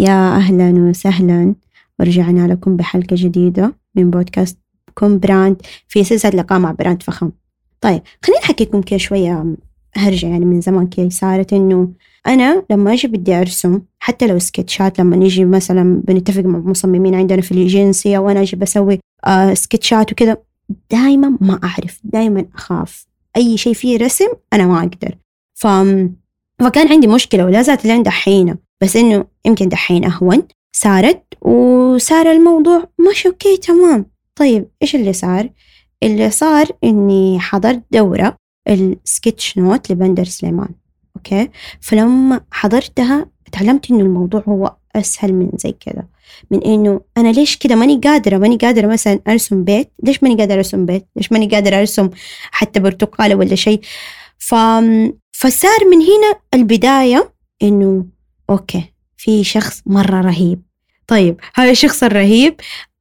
يا أهلا وسهلا. ورجعنا لكم بحلقة جديدة من بودكاست كون براند في سلسلة لقاء مع brand فخم. طيب خليني أحكيكم كده شوية هرجع يعني من زمان كده صارت. إنه أنا لما أجي بدي أرسم حتى لو سكتشات لما نيجي مثلا بنتفق مع مصممين عندنا في الإيجنسية وأنا أجي بسوي آه سكتشات وكذا دايما ما أعرف دايما أخاف. أي شيء فيه رسم أنا ما أقدر. ف... فكان عندي مشكلة ولا زالت لين دحينة بس إنه يمكن دحين أهون صارت وصار الموضوع ماشي okay تمام. طيب إيش اللي صار؟ اللي صار إني حضرت دورة ال sketch note لبندر سليمان okay؟ فلما حضرتها تعلمت إنه الموضوع هو أسهل من زي كذا من إنه أنا ليش كذا ماني قادرة ماني قادرة مثلا أرسم بيت ليش ماني قادرة أرسم بيت؟ ليش ماني قادرة أرسم حتى برتقالة ولا شيء؟ ف... فصار من هنا البداية إنه okay في شخص مرة رهيب. طيب هذا الشخص الرهيب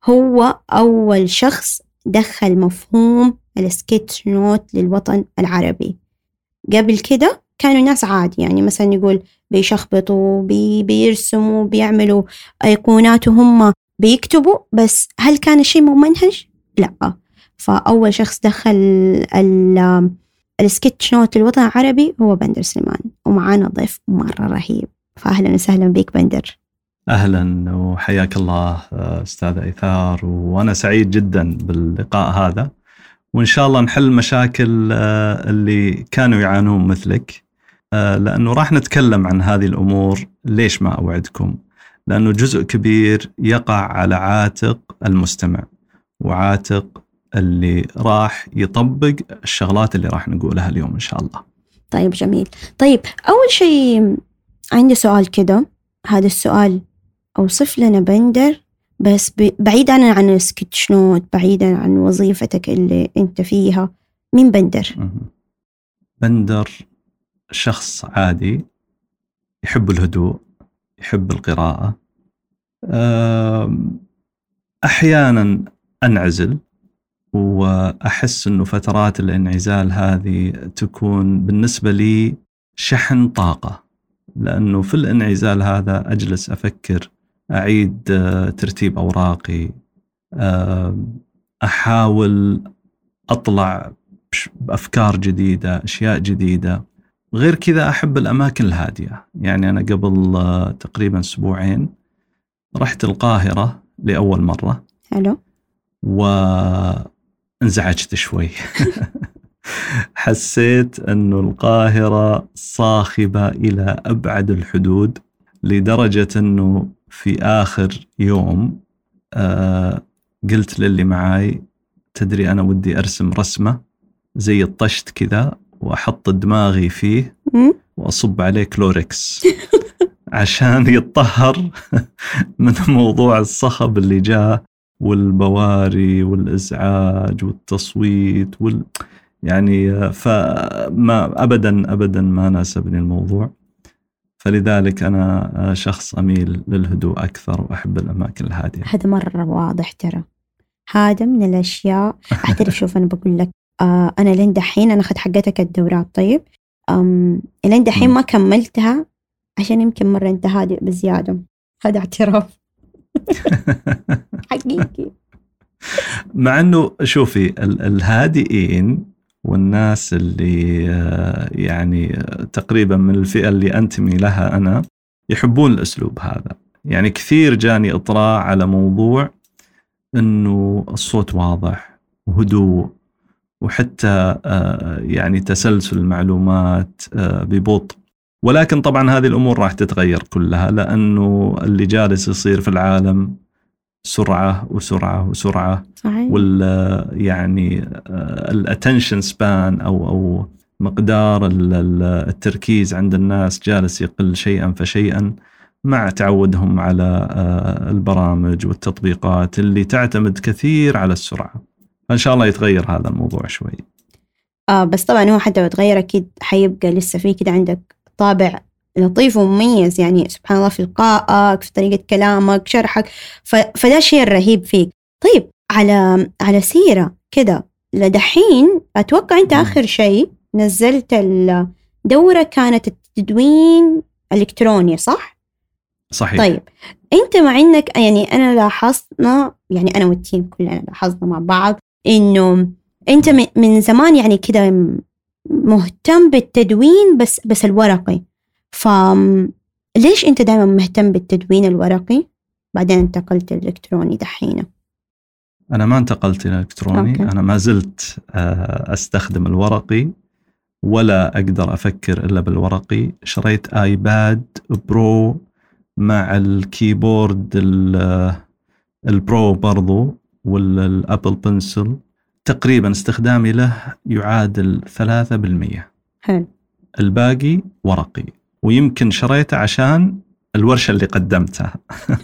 هو أول شخص دخل مفهوم ال sketch note للوطن العربي. قبل كده كانوا ناس عادي يعني مثلا يقول بيشخبطوا بي بيرسموا بيعملوا أيقونات وهم بيكتبوا بس هل كان الشيء ممنهج؟ لا. فأول شخص دخل السكتش نوت للوطن العربي هو بندر سليمان ومعانا ضيف مرة رهيب. فأهلا وسهلا بك بندر. أهلا وحياك الله أستاذ إيثار وأنا سعيد جدا باللقاء هذا. وإن شاء الله نحل مشاكل اللي كانوا يعانون مثلك. لأنه راح نتكلم عن هذه الأمور ليش ما أوعدكم؟ لأنه جزء كبير يقع على عاتق المستمع وعاتق اللي راح يطبق الشغلات اللي راح نقولها اليوم إن شاء الله. طيب جميل. طيب أول شيء عندي سؤال كده. هذا السؤال أوصف لنا بندر بس بعيدا عن السكتش نوت بعيدا عن وظيفتك اللي أنت فيها مين بندر؟ بندر شخص عادي يحب الهدوء يحب القراءة. أحيانا أنعزل وأحس أنه فترات الانعزال هذه تكون بالنسبة لي شحن طاقة. لأنه في الانعزال هذا أجلس أفكر أعيد ترتيب أوراقي أحاول أطلع بأفكار جديدة أشياء جديدة. غير كذا أحب الأماكن الهادية. يعني أنا قبل تقريبا أسبوعين رحت القاهرة لأول مرة. حلو. وانزعجت شوي. حسيت أنه القاهرة صاخبة إلى أبعد الحدود لدرجة أنه في آخر يوم آه قلت للي معاي تدري أنا ودي أرسم رسمة زي الطشت كذا وأحط دماغي فيه وأصب عليه كلوركس عشان يتطهر من موضوع الصخب اللي جاء والبواري والإزعاج والتصويت وال يعني فما ابدا ابدا ما ناسبني الموضوع. فلذلك أنا شخص أميل للهدوء أكثر وأحب الأماكن الهادية. هذا مرة واضح ترى. هذا من الأشياء أعترف شوف أنا بقول لك آه أنا لين دحين أنا اخذت حقتك الدورات. طيب أم لين دحين ما كملتها عشان يمكن مرة أنت هادئ بزيادة. هذا اعتراف. حقيقي. مع إنه شوفي الهادئين والناس اللي يعني تقريبا من الفئة اللي أنتمي لها أنا يحبون الأسلوب هذا. يعني كثير جاني إطراء على موضوع إنه الصوت واضح وهدوء وحتى يعني تسلسل المعلومات ببطء. ولكن طبعا هذه الأمور راح تتغير كلها لأنه اللي جالس يصير في العالم سرعة وسرعة وسرعة صحيح. وال يعني الاتنشن سبان أو أو مقدار التركيز عند الناس جالس يقل شيئا فشيئا مع تعودهم على البرامج والتطبيقات اللي تعتمد كثير على السرعة فإن شاء الله يتغير هذا الموضوع شوي آه بس طبعا هو حتى لو تغير أكيد حيبقى لسه في كده عندك طابع لطيف ومميز يعني سبحان الله في إلقائك في طريقة كلامك شرحك ف... فده الشيء الرهيب فيك. طيب على على سيرة كده لدحين أتوقع أنت آخر شيء نزلت الدورة كانت التدوين الإلكتروني صح؟ صحيح. طيب أنت مع إنك يعني أنا لاحظنا يعني أنا والتيم كلنا لاحظنا مع بعض إنه أنت م- من زمان يعني كده مهتم بالتدوين بس بس الورقي. ف ليش أنت دائما مهتم بالتدوين الورقي بعدين انتقلت الإلكتروني دحين؟ أنا ما انتقلت إلى الإلكتروني. okay. أنا ما زلت آه، أستخدم الورقي ولا أقدر أفكر إلا بالورقي. شريت iPad Pro مع ال keyboard ال- ال Pro برضو وال Apple Pencil. تقريبا استخدامي له يعادل 3% حلو. الباقي ورقي. ويمكن شريته عشان الورشة اللي قدمتها.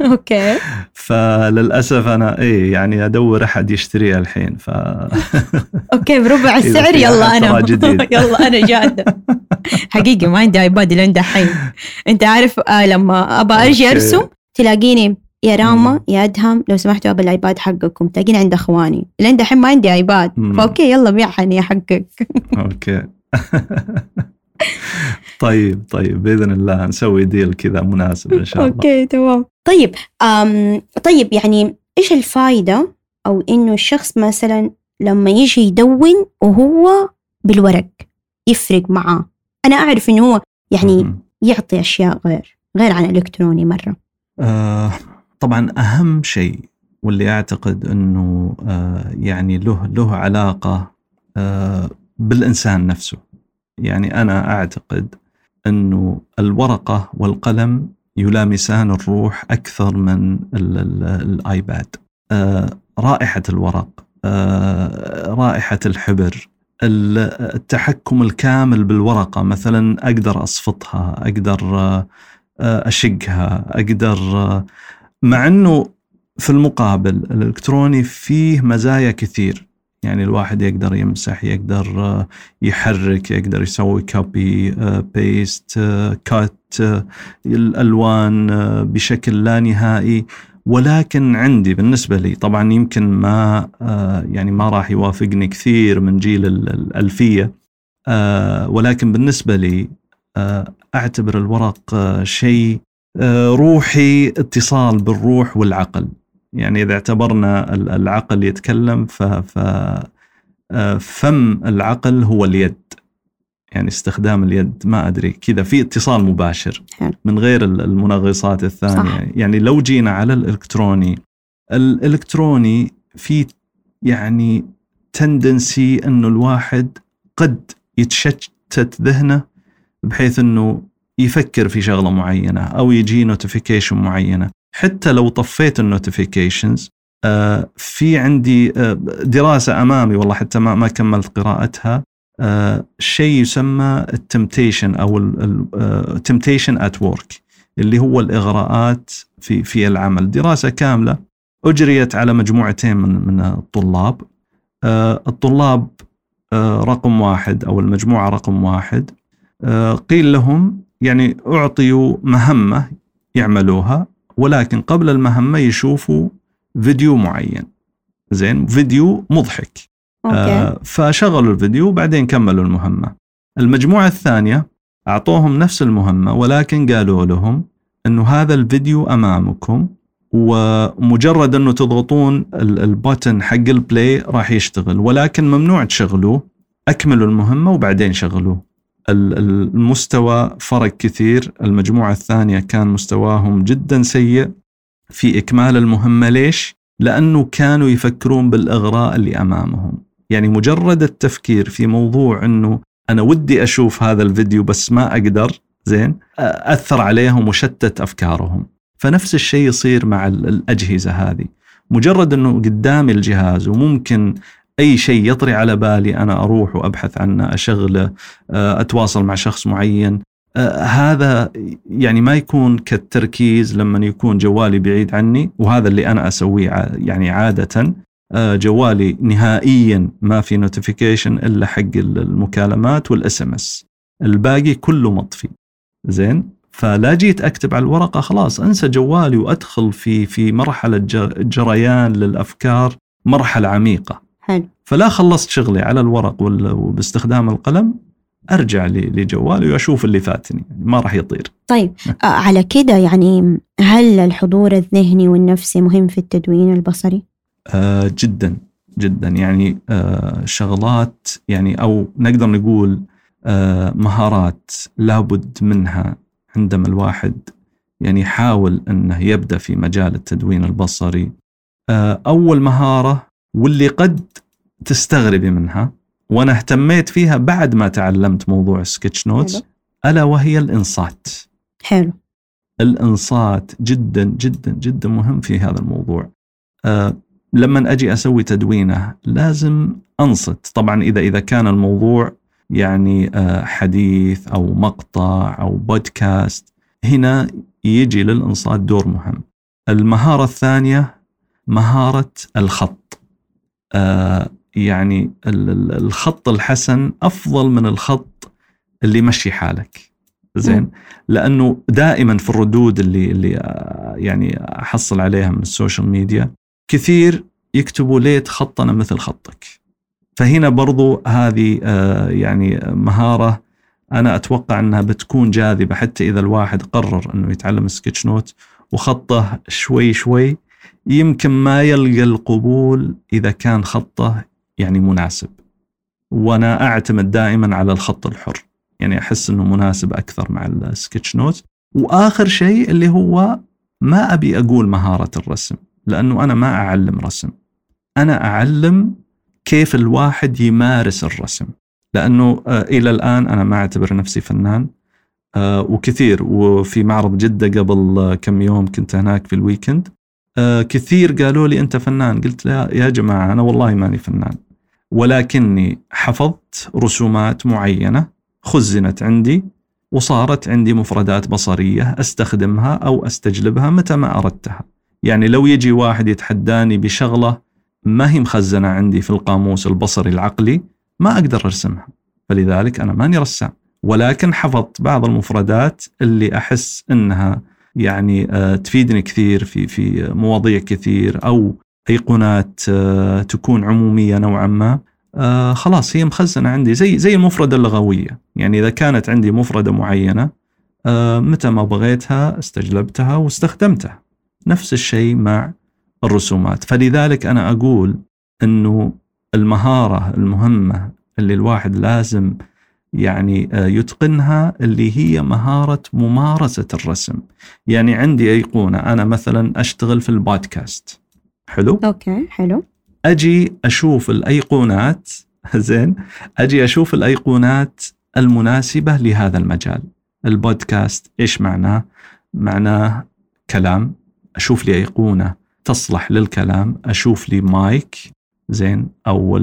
okay. فللأسف أنا إيه يعني أدور أحد يشتريها الحين ف okay بربع السعر يلا أنا. يلا أنا جادة. حقيقي ما عندي iPad لين دحين أنت عارف آه لما ابى أرجع. أرسم تلاقيني يا راما. يا أدهم لو سمحتوا ابى ال iPad حقكم. تلاقيني عند أخواني. لين دحين ما عندي iPad. ف okay يلا بيعها حقك. okay. طيب طيب بإذن الله نسوي deal كذا مناسب إن شاء الله. أوكي تمام. طيب أم طيب يعني إيش الفائده أو إنه الشخص مثلا لما يجي يدون وهو بالورق يفرق معاه. أنا أعرف إنه هو يعني. يعطي أشياء غير غير عن الإلكتروني مرة. آه طبعا أهم شيء واللي أعتقد إنه آه يعني له له علاقة آه بالإنسان نفسه. يعني أنا أعتقد أنه الورقة والقلم يلامسان الروح أكثر من ال ال الآيباد. آه رائحة الورق آه رائحة الحبر ال- التحكم الكامل بالورقة مثلا أقدر أصفطها أقدر آه أشقها أقدر آه، مع أنه في المقابل الإلكتروني فيه مزايا كثير. يعني الواحد يقدر يمسح يقدر آه، يحرك يقدر يسوي copy paste cut الألوان آه، بشكل لا نهائي. ولكن عندي بالنسبة لي طبعا يمكن ما آه، يعني ما راح يوافقني كثير من جيل ال- الألفية آه، ولكن بالنسبة لي أعتبر الورق شيء روحي اتصال بالروح والعقل. يعني إذا اعتبرنا ال- العقل يتكلم ف ف آه، فم العقل هو اليد يعني استخدام اليد ما أدري كذا في اتصال مباشر. من غير ال- المنغصات الثانية صح. يعني لو جينا على الإلكتروني الإلكتروني في يعني tendency إنه الواحد قد يتشتت ذهنه بحيث إنه يفكر في شغلة معينة أو يجي notification معينة حتى لو طفيت ال notifications في عندي آه، دراسة أمامي والله حتى ما ما كملت قراءتها آه، شيء يسمى ال temptation أو ال temptation at work اللي هو الإغراءات في في العمل. دراسة كاملة أجريت على مجموعتين من من الطلاب آه، الطلاب آه، رقم واحد أو المجموعة رقم واحد آه، قيل لهم يعني أعطيوا مهمة يعملوها ولكن قبل المهمة يشوفوا فيديو معين. زين فيديو مضحك. أوكي. آه، فشغلوا الفيديو وبعدين كملوا المهمة. المجموعة الثانية أعطوهم نفس المهمة ولكن قالوا لهم أنه هذا الفيديو أمامكم ومجرد أنه تضغطون ال- button حق ال play راح يشتغل ولكن ممنوع تشغلوه. أكملوا المهمة وبعدين شغلوه. المستوى فرق كثير. المجموعة الثانية كان مستواهم جدا سيء في إكمال المهمة. ليش؟ لأنه كانوا يفكرون بالإغراء اللي أمامهم. يعني مجرد التفكير في موضوع أنه أنا ودي أشوف هذا الفيديو بس ما أقدر زين أثر عليهم وشتت أفكارهم. فنفس الشيء يصير مع ال- الأجهزة هذه. مجرد أنه قدامي الجهاز وممكن أي شيء يطري على بالي أنا أروح وأبحث عنه أشغله آه، أتواصل مع شخص معين. آه، هذا يعني ما يكون كالتركيز لما يكون جوالي بعيد عني وهذا اللي أنا أسويه يعني عادة. آه، جوالي نهائيا ما في notification إلا حق ال- المكالمات وال SMS الباقي كله مطفي. زين؟ فلا جيت أكتب على الورقة خلاص أنسى جوالي وأدخل في في مرحلة جريان للأفكار مرحلة عميقة. حلو. فلا خلصت شغلي على الورق وباستخدام القلم أرجع لجوالي وأشوف اللي فاتني يعني ما راح يطير. طيب على كده يعني هل الحضور الذهني والنفسي مهم في التدوين البصري؟ آه جدا جدا. يعني آه شغلات يعني أو نقدر نقول آه مهارات لابد منها عندما الواحد يعني يحاول أنه يبدأ في مجال التدوين البصري. آه أول مهارة واللي قد تستغربي منها وأنا اهتميت فيها بعد ما تعلمت موضوع سكتش نوتس. ألا وهي الإنصات حلو الإنصات جدا جدا جدا مهم في هذا الموضوع. أه لما أجي أسوي تدوينه لازم أنصت، طبعا إذا إذا كان الموضوع يعني أه حديث أو مقطع أو بودكاست هنا يجي للإنصات دور مهم. المهارة الثانية مهارة الخط. أه يعني ال- ال- الخط الحسن أفضل من الخط اللي يمشي حالك. زين؟ لأنه دائما في الردود اللي اللي آه، يعني أحصل عليها من ال social media كثير يكتبوا ليت خطنا مثل خطك. فهنا برضو هذه آه، يعني مهارة أنا أتوقع أنها بتكون جاذبة حتى إذا الواحد قرر إنه يتعلم sketchnote وخطه شوي شوي يمكن ما يلقى القبول إذا كان خطه يعني مناسب. وأنا أعتمد دائما على الخط الحر. يعني أحس إنه مناسب أكثر مع ال sketchnote. وآخر شيء اللي هو ما أبي أقول مهارة الرسم لأنه أنا ما أعلم رسم. أنا أعلم كيف الواحد يمارس الرسم. لأنه آه، إلى الآن أنا ما أعتبر نفسي فنان. آه، وكثير. وفي معرض جدة قبل كم يوم كنت هناك في ال weekend. كثير قالوا لي أنت فنان قلت لا يا جماعة أنا والله ماني فنان ولكني حفظت رسومات معينة خزنت عندي وصارت عندي مفردات بصرية أستخدمها أو أستجلبها متى ما أردتها. يعني لو يجي واحد يتحداني بشغلة ما هي مخزنة عندي في القاموس البصري العقلي ما أقدر أرسمها. فلذلك أنا ماني رسام ولكن حفظت بعض المفردات اللي أحس إنها يعني آه، تفيدني كثير في في مواضيع كثير أو أيقونات آه، تكون عمومية نوعا ما. آه خلاص هي مخزنة عندي زي زي المفردة اللغوية. يعني إذا كانت عندي مفردة معينة متى ما بغيتها استجلبتها واستخدمتها. نفس الشيء مع الرسومات. فلذلك أنا أقول إنه المهارة المهمة اللي الواحد لازم يعني آه، يتقنها اللي هي مهارة ممارسة الرسم. يعني عندي أيقونة أنا مثلا أشتغل في البودكاست. حلو؟ okay حلو. أجي أشوف الأيقونات زين أجي أشوف الأيقونات المناسبة لهذا المجال. البودكاست إيش معناه؟ معناه كلام أشوف لي أيقونة تصلح للكلام أشوف لي مايك زين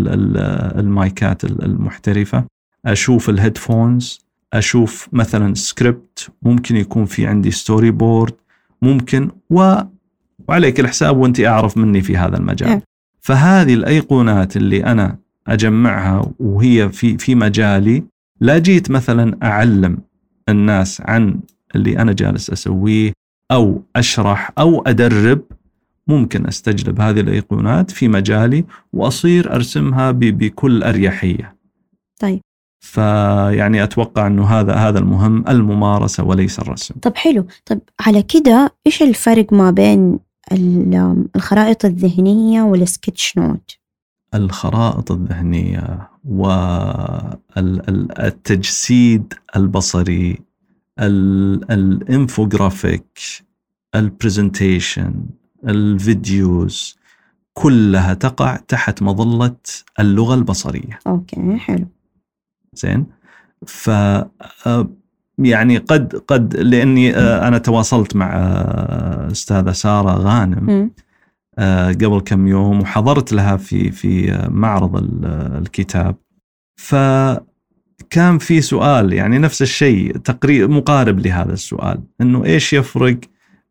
ال- المايكات ال- المحترفة. أشوف ال headphones أشوف مثلا سكريبت ممكن يكون في عندي storyboard ممكن و وعليك الحساب وأنت أعرف مني في هذا المجال نعم. فهذه الأيقونات اللي أنا أجمعها وهي في في مجالي لا جيت مثلا أعلم الناس عن اللي أنا جالس أسويه أو أشرح أو أدرب ممكن أستجلب هذه الأيقونات في مجالي وأصير أرسمها بكل أريحية. طيب. فيعني أتوقع إنه هذا هذا المهم الممارسة وليس الرسم. طب حلو. طب على كده إيش الفرق ما بين ال- الخرائط الذهنية وال sketchnote؟ الخرائط الذهنية والتجسيد البصري ال- الانفوجرافيك ال presentation ال videos كلها تقع تحت مظلة اللغة البصرية. okay حلو. زين؟ ف آه، يعني قد قد لأني آه، أنا تواصلت مع آه، أستاذة سارة غانم قبل كم يوم وحضرت لها في في معرض ال- الكتاب. فكان في سؤال يعني نفس الشيء تقريبا مقارب لهذا السؤال إنه إيش يفرق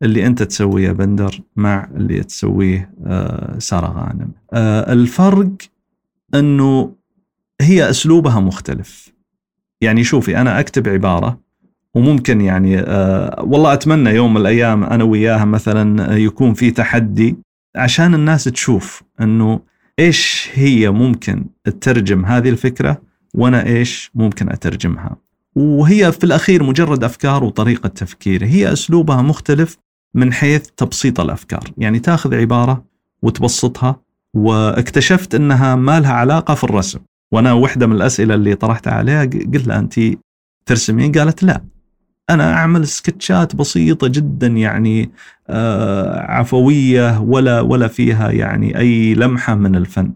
اللي أنت تسويه بندر مع اللي تسويه سارة غانم؟ الفرق إنه هي أسلوبها مختلف. يعني شوفي أنا أكتب عبارة وممكن يعني آه والله أتمنى يوم من الأيام أنا وياها مثلا يكون في تحدي عشان الناس تشوف إنه إيش هي ممكن تترجم هذه الفكرة وأنا إيش ممكن أترجمها. وهي في الأخير مجرد أفكار وطريقة تفكير. هي أسلوبها مختلف من حيث تبسيط الأفكار. يعني تأخذ عبارة وتبسطها واكتشفت إنها ما لها علاقة في الرسم. وأنا واحدة من الأسئلة اللي طرحتها عليها قلت لها انت ترسمين؟ قالت لا. أنا أعمل سكتشات بسيطة جدا يعني آه عفوية ولا ولا فيها يعني أي لمحة من الفن.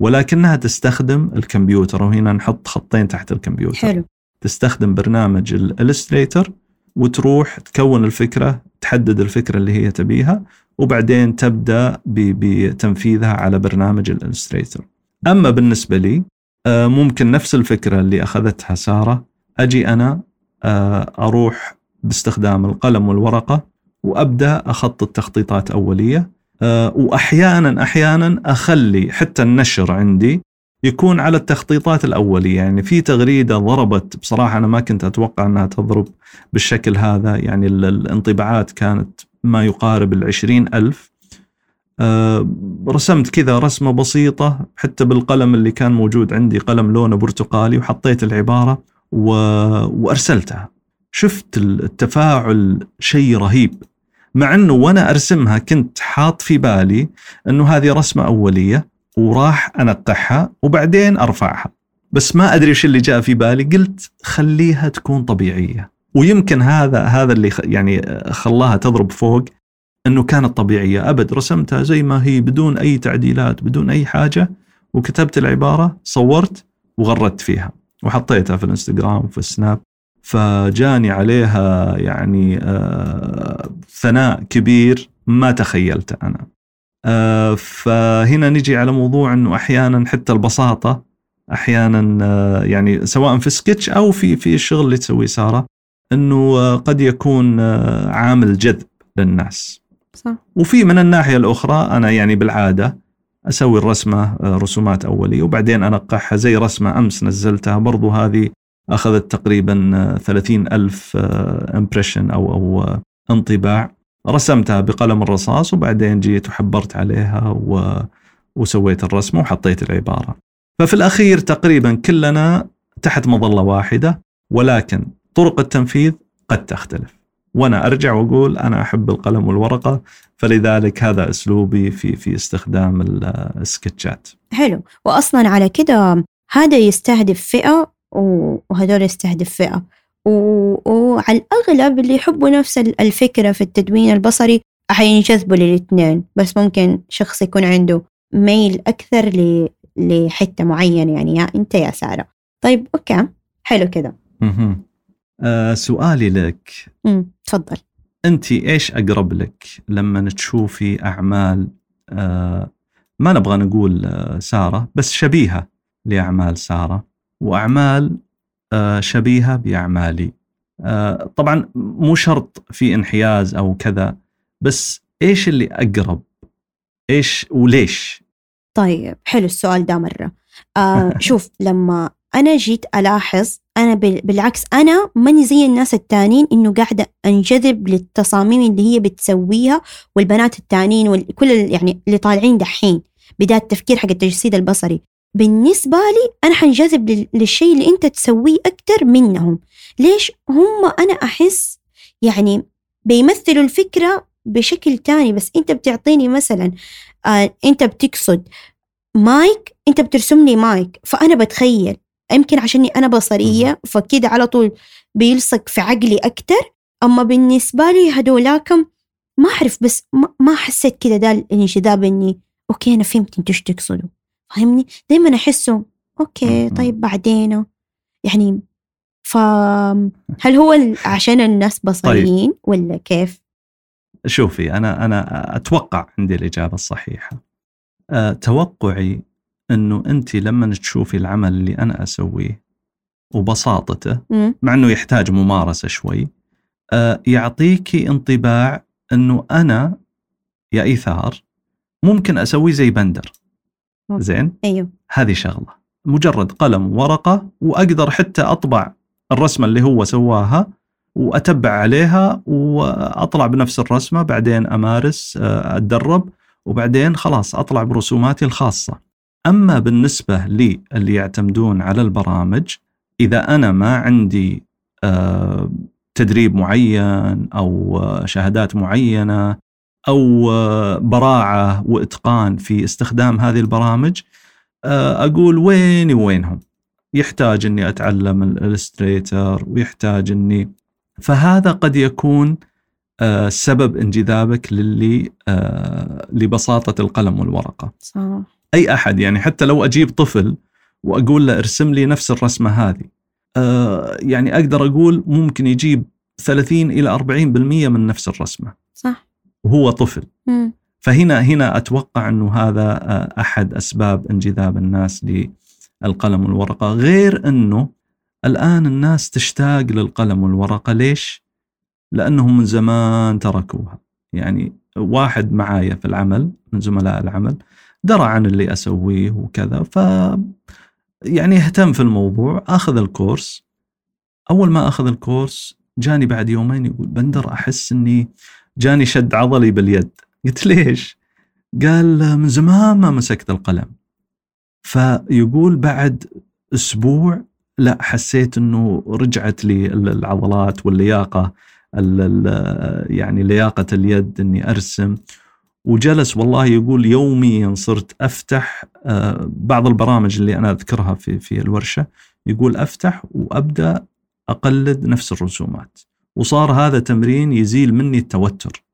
ولكنها تستخدم الكمبيوتر وهنا نحط خطين تحت الكمبيوتر. حلو. تستخدم برنامج ال Illustrator وتروح تكون الفكرة تحدد الفكرة اللي هي تبيها وبعدين تبدأ بتنفيذها على برنامج ال Illustrator أما بالنسبة لي ممكن نفس الفكرة اللي أخذتها سارة. أجي أنا آه، أروح باستخدام القلم والورقة وأبدأ أخطط تخطيطات أولية. آه، واحيانا أحيانا أخلي حتى النشر عندي يكون على التخطيطات الأولية. يعني في تغريدة ضربت بصراحة أنا ما كنت أتوقع أنها تضرب بالشكل هذا. يعني الانطباعات كانت ما يقارب العشرين ألف. رسمت كذا رسمة بسيطة حتى بالقلم اللي كان موجود عندي قلم لونه برتقالي وحطيت العبارة و... وأرسلتها. شفت التفاعل شيء رهيب مع أنه وأنا أرسمها كنت حاط في بالي أنه هذه رسمة أولية وراح أنقحها وبعدين أرفعها. بس ما أدري وش اللي جاء في بالي قلت خليها تكون طبيعية. ويمكن هذا هذا اللي يعني خلاها تضرب فوق. أنه كانت طبيعية. أبد رسمتها زي ما هي بدون أي تعديلات بدون أي حاجة وكتبت العبارة صورت وغردت فيها وحطيتها في الإنستغرام وفي السناب. فجاني عليها يعني آه ثناء كبير ما تخيلته أنا. آه، فهنا نجي على موضوع إنه أحيانا حتى البساطة أحيانا آه، يعني سواء في سكتش أو في في الشغل اللي تسويه سارة إنه آه، قد يكون عامل جذب للناس. صح. وفي من الناحية الأخرى أنا يعني بالعادة أسوي الرسمة رسومات أولية وبعدين أنقحها زي رسمة أمس نزلتها برضو هذه أخذت تقريبا 30 ألف امبريشن أو أو انطباع. رسمتها بقلم الرصاص وبعدين جيت وحبرت عليها و... وسويت الرسمة وحطيت العبارة. ففي الأخير تقريبا كلنا تحت مظلة واحدة ولكن طرق التنفيذ قد تختلف. وأنا أرجع وأقول أنا أحب القلم والورقة فلذلك هذا أسلوبي في في استخدام السكتشات. حلو. واصلا على كده هذا يستهدف فئة وهذول يستهدف فئة. وعلى الأغلب اللي يحبوا نفس الفكرة في التدوين البصري حينجذبوا للاثنين بس ممكن شخص يكون عنده ميل أكثر ل... لحتة معينة يعني يا أنت يا سارة. طيب أوكي. حلو كده. آه سؤالي لك تفضل أنت إيش أقرب لك لما تشوفي أعمال آه ما نبغى نقول آه سارة بس شبيهة لأعمال سارة وأعمال آه، شبيهة بأعمالي. آه، طبعا مو شرط في انحياز أو كذا بس إيش اللي أقرب؟ إيش وليش؟ طيب حلو السؤال ده مرة. آه شوف لما أنا جيت ألاحظ أنا بالعكس أنا ماني زي الناس التانيين إنه قاعدة أنجذب للتصاميم اللي هي بتسويها والبنات التانيين وكل يعني اللي طالعين دحين بداية التفكير حق التجسيد البصري. بالنسبة لي أنا حنجذب للشيء اللي أنت تسويه أكتر منهم. ليش؟ هم أنا أحس يعني بيمثلوا الفكرة بشكل تاني. بس أنت بتعطيني مثلا آه أنت بتقصد مايك أنت بترسم لي مايك فأنا بتخيل يمكن عشاني أنا بصرية فكده على طول بيلصق في عقلي أكتر. أما بالنسبة لي هدولاكم ما أعرف بس ما حسيت كده ده الانجذاب إني okay أنا فهمت أنتوا إيش تقصدوا. فاهمني؟ دايما أحسه okay طيب بعدين؟ يعني فهل هو عشان الناس بصريين طيب. ولا كيف؟ شوفي أنا أنا أتوقع عندي الإجابة الصحيحة. أه توقعي أنه أنت لما تشوفي العمل اللي أنا أسويه وبساطته. مع أنه يحتاج ممارسة شوي أه يعطيكي انطباع أنه أنا يا إيثار ممكن أسوي زي بندر. زين؟ أيوه. هذه شغلة. مجرد قلم وورقه وأقدر حتى أطبع الرسمة اللي هو سواها وأتبع عليها وأطلع بنفس الرسمة بعدين أمارس آه، أتدرب وبعدين خلاص أطلع برسوماتي الخاصة. أما بالنسبة لي اللي يعتمدون على البرامج إذا أنا ما عندي آه، تدريب معين أو آه، شهادات معينة أو آه، براعة وإتقان في استخدام هذه البرامج أقول ويني وينهم؟ يحتاج إني أتعلم الإلستريتر ويحتاج إني فهذا قد يكون سبب انجذابك للي لبساطة القلم والورقة. صح أي أحد يعني حتى لو أجيب طفل وأقول له ارسم لي نفس الرسمة هذه. آه يعني أقدر أقول ممكن يجيب 30 إلى 40% من نفس الرسمة. صح. وهو طفل. مم. فهنا هنا أتوقع إنه هذا آه، أحد أسباب انجذاب الناس للقلم والورقة. غير إنه الآن الناس تشتاق للقلم والورقة. ليش؟ لأنهم من زمان تركوها. يعني واحد معايا في العمل من زملاء العمل درى عن اللي أسويه وكذا. ف يعني اهتم في الموضوع آخذ الكورس. أول ما آخذ الكورس جاني بعد يومين يقول بندر أحس إني جاني شد عضلي باليد. قلت ليش؟ قال من زمان ما مسكت القلم. فيقول بعد أسبوع لا حسيت إنه رجعت لي العضلات واللياقة يعني لياقة اليد إني أرسم. وجلس والله يقول يوميا صرت أفتح آه، بعض البرامج اللي أنا أذكرها في في الورشة يقول أفتح وأبدأ أقلد نفس الرسومات. وصار هذا تمرين يزيل مني التوتر.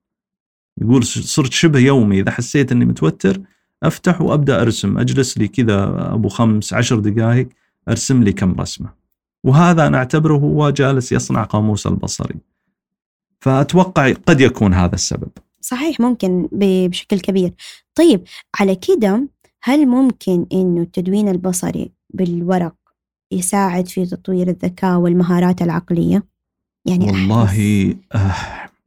يقول صرت شبه يومي إذا حسيت إني متوتر أفتح وأبدأ أرسم. أجلس لي كذا أبو خمس عشر دقائق أرسم لي كم رسمة. وهذا أنا أعتبره هو جالس يصنع قاموس البصري. فأتوقع قد يكون هذا السبب. صحيح ممكن بشكل كبير. طيب على كده هل ممكن إنه التدوين البصري بالورق يساعد في تطوير الذكاء والمهارات العقلية؟ يعني والله آه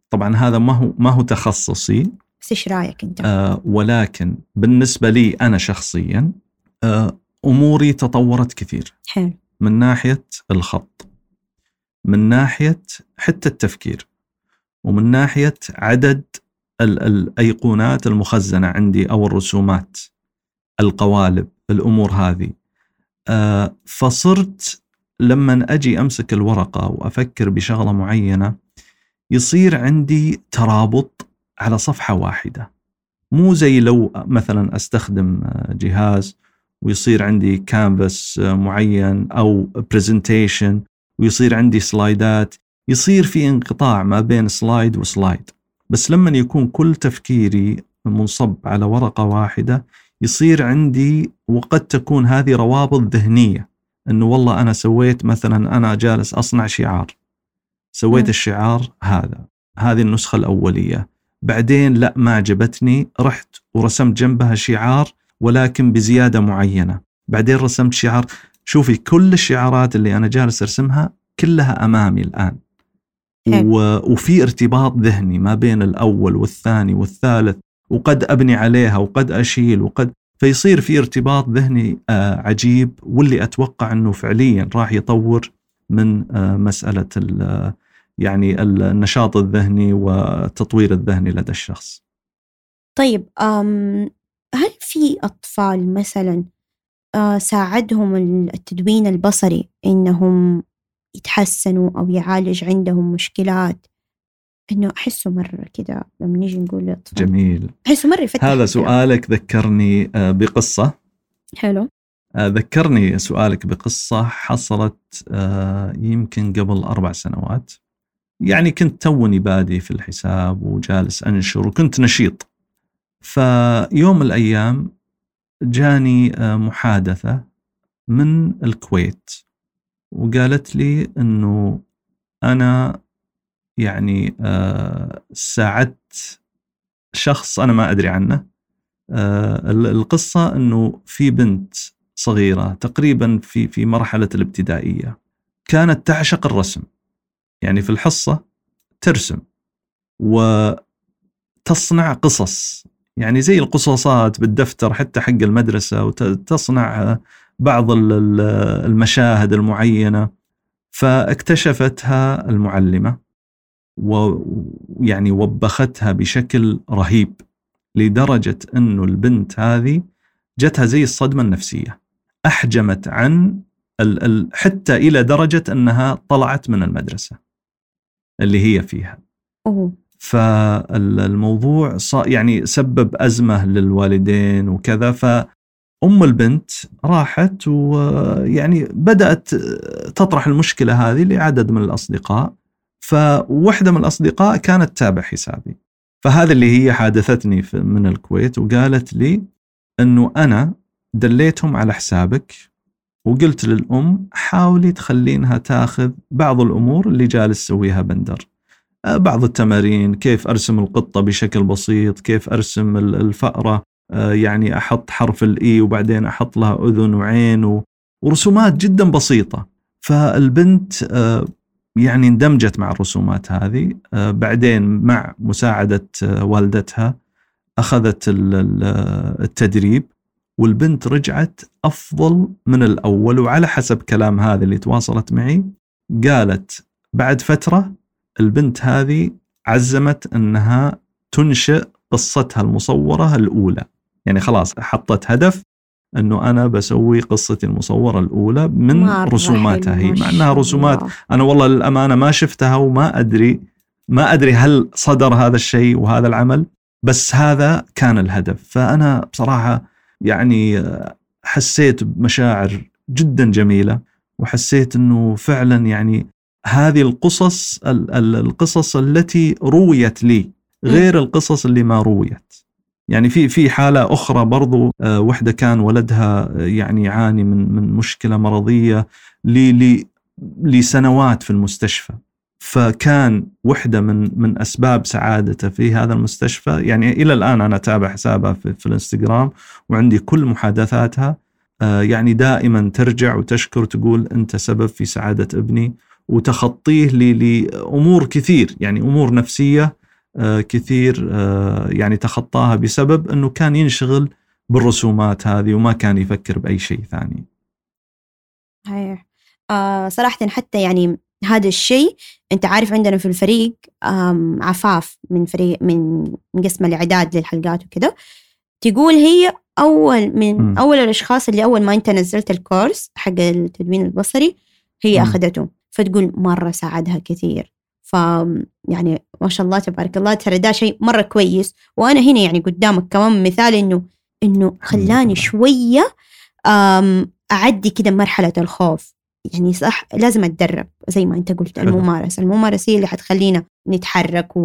طبعا هذا ما هو ما هو تخصصي. بس إيش رأيك أنت؟ آه ولكن بالنسبة لي أنا شخصيا آه أموري تطورت كثير. حلو. من ناحية الخط من ناحية حتى التفكير ومن ناحية عدد الأيقونات المخزنة عندي أو الرسومات القوالب الأمور هذه. آه، فصرت لما أجي أمسك الورقة وأفكر بشغلة معينة يصير عندي ترابط على صفحة واحدة. مو زي لو مثلا أستخدم آه، جهاز ويصير عندي كانفاس آه، معين أو presentation ويصير عندي سلايدات يصير في انقطاع ما بين slide و slide بس لما يكون كل تفكيري منصب على ورقة واحدة يصير عندي وقد تكون هذه روابط ذهنية إنه والله أنا سويت مثلا أنا جالس أصنع شعار. سويت م. الشعار هذا هذه النسخة الأولية. بعدين لا ما عجبتني رحت ورسمت جنبها شعار ولكن بزيادة معينة. بعدين رسمت شعار. شوفي كل الشعارات اللي أنا جالس أرسمها كلها أمامي الآن. وفي ارتباط ذهني ما بين الأول والثاني والثالث وقد أبني عليها وقد أشيل وقد فيصير في ارتباط ذهني آه، عجيب واللي أتوقع إنه فعليا راح يطور من آه، مسألة يعني النشاط الذهني والتطوير الذهني لدى الشخص. طيب هل في أطفال مثلا آه، ساعدهم التدوين البصري إنهم يتحسنوا أو يعالج عندهم مشكلات إنه أحسه مرة كذا لما نيجي نقول للأطفال. جميل. أحسه مرة يفتح هذا سؤالك ذكرني آه، بقصة. حلو. آه، ذكرني سؤالك بقصة حصلت آه، يمكن قبل أربع سنوات. يعني كنت توني بادي في الحساب وجالس أنشر وكنت نشيط. فيوم من الأيام جاني محادثة من الكويت. وقالت لي إنه أنا يعني آه، ساعدت شخص أنا ما أدري عنه. آه، القصة إنه في بنت صغيرة تقريبا في في مرحلة الابتدائية كانت تعشق الرسم. يعني في الحصة ترسم وتصنع قصص. يعني زي القصصات بالدفتر حتى حق المدرسة وتصنع بعض المشاهد المعينة فاكتشفتها المعلمة ويعني وبختها بشكل رهيب لدرجة انه البنت هذه جتها زي الصدمة النفسية أحجمت عن ال ال حتى إلى درجة أنها طلعت من المدرسة اللي هي فيها أوه. فالموضوع يعني سبب أزمة للوالدين وكذا فام البنت راحت ويعني بدأت تطرح المشكلة هذه لعدد من الأصدقاء فواحده من الأصدقاء كانت تتابع حسابي. فهذا اللي هي حادثتني من الكويت وقالت لي إنه أنا دليتهم على حسابك وقلت للأم حاولي تخلينها تاخذ بعض الأمور اللي جالس تسويها بندر. آه، بعض التمارين كيف أرسم القطة بشكل بسيط كيف أرسم الفأرة آه، يعني أحط حرف الاي وبعدين أحط لها أذن وعين ورسومات جدا بسيطة. فالبنت آه، يعني اندمجت مع الرسومات هذه. بعدين مع مساعدة والدتها أخذت التدريب والبنت رجعت أفضل من الأول. وعلى حسب كلام هذا اللي تواصلت معي قالت بعد فترة البنت هذه عزمت إنها تنشئ قصتها المصورة الأولى. يعني خلاص حطت هدف أنه أنا بسوي قصتي المصورة الأولى من رسوماتها هي مع إنها رسومات أنا والله للأمانة ما شفتها وما أدري ما أدري هل صدر هذا الشيء وهذا العمل بس هذا كان الهدف. فأنا بصراحة يعني حسيت بمشاعر جدا جميلة وحسيت إنه فعلا يعني هذه القصص القصص التي رويت لي غير القصص اللي ما رويت. يعني في في حالة أخرى برضو آه، وحدة كان ولدها يعني يعاني من من مشكلة مرضية لسنوات في المستشفى. فكان وحدة من من أسباب سعادته في هذا المستشفى. يعني إلى الآن أنا أتابع حسابها في, في الإنستغرام وعندي كل محادثاتها. آه، يعني دائما ترجع وتشكر تقول أنت سبب في سعادة ابني وتخطيه لأمور كثير يعني أمور نفسية آه، كثير آه، يعني تخطاها بسبب إنه كان ينشغل بالرسومات هذه وما كان يفكر بأي شيء ثاني. صحيح. آه صراحة حتى يعني هذا الشيء أنت عارف عندنا في الفريق عفاف من فريق من قسم الإعداد للحلقات وكذا تقول هي أول من م. أول الأشخاص اللي أول ما أنت نزلت الكورس حق التدوين البصري هي م. أخذته فتقول مرة ساعدها كثير ف يعني ما شاء الله تبارك الله ترى ده شيء مرة كويس. وأنا هنا يعني قدامك كمان مثال إنه إنه خلاني شوية أعدي كده مرحلة الخوف. يعني صح لازم أتدرب زي ما أنت قلت الممارسة. الممارسة هي اللي حتخلينا نتحرك و...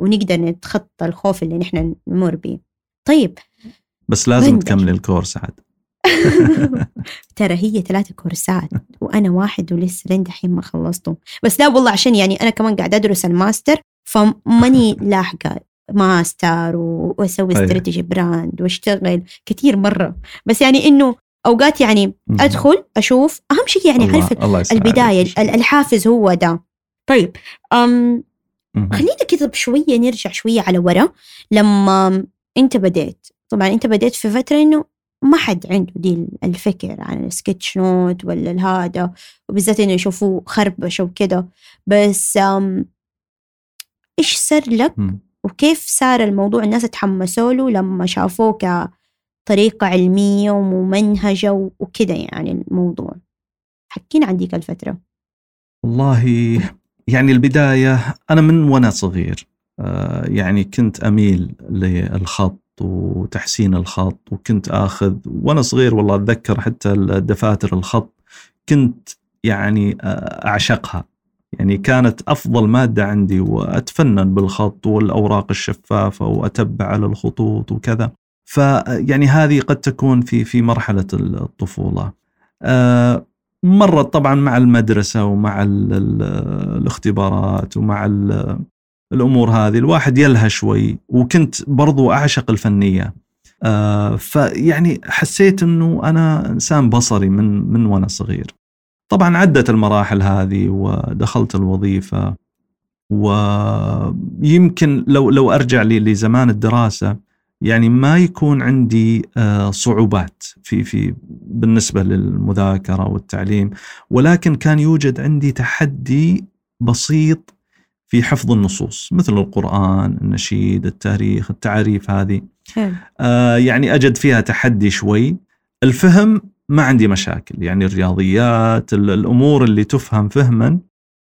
ونقدر نتخطى الخوف اللي نحن نمر به طيب. بس لازم تكمل الكورس عاد. ترى هي ثلاثة كورسات وأنا واحد ولسه لين دحين ما خلصته بس لا والله عشان يعني أنا كمان قاعدة أدرس الماستر فماني لاحقة ماستر وأسوي strategy brand وأشتغل كثير مرة. بس يعني إنه أوقات يعني أدخل أشوف أهم شيء يعني اعرف البداية الحافز هو ده. طيب أم خلينا كذا بشوية نرجع شوية على ورا. لما أنت بديت طبعا أنت بديت في فترة إنه ما حد عنده دي الفكر عن السكتش نوت ولا الهذا وبالذات إنه يشوفوه خربشه وكده. بس إيش صار لك؟ وكيف صار الموضوع؟ الناس تحمسوا له لما شافوه طريقة علمية وممنهجة وكده يعني الموضوع. حكينا عن ديك الفترة. والله يعني البداية أنا من وأنا صغير آه، يعني كنت أميل للخط وتحسين الخط وكنت آخذ وأنا صغير والله أتذكر حتى الدفاتر الخط كنت يعني آه، أعشقها يعني كانت أفضل مادة عندي وأتفنن بالخط والأوراق الشفافة وأتبع على الخطوط وكذا فيعني هذه قد تكون في في مرحلة الطفولة. آه، مرت طبعا مع المدرسة ومع ال ال الاختبارات ومع الأمور هذه الواحد يلهى شوي وكنت برضو أعشق الفنية. آه، فيعني حسيت إنه أنا إنسان بصري من من وأنا صغير. طبعا عدت المراحل هذه ودخلت الوظيفة ويمكن لو لو أرجع لزمان الدراسة يعني ما يكون عندي آه، صعوبات في في بالنسبة للمذاكرة والتعليم ولكن كان يوجد عندي تحدي بسيط في حفظ النصوص مثل القرآن، النشيد، التاريخ، التعاريف هذه. آه يعني أجد فيها تحدي شوي. الفهم ما عندي مشاكل يعني الرياضيات ال- الأمور اللي تفهم فهما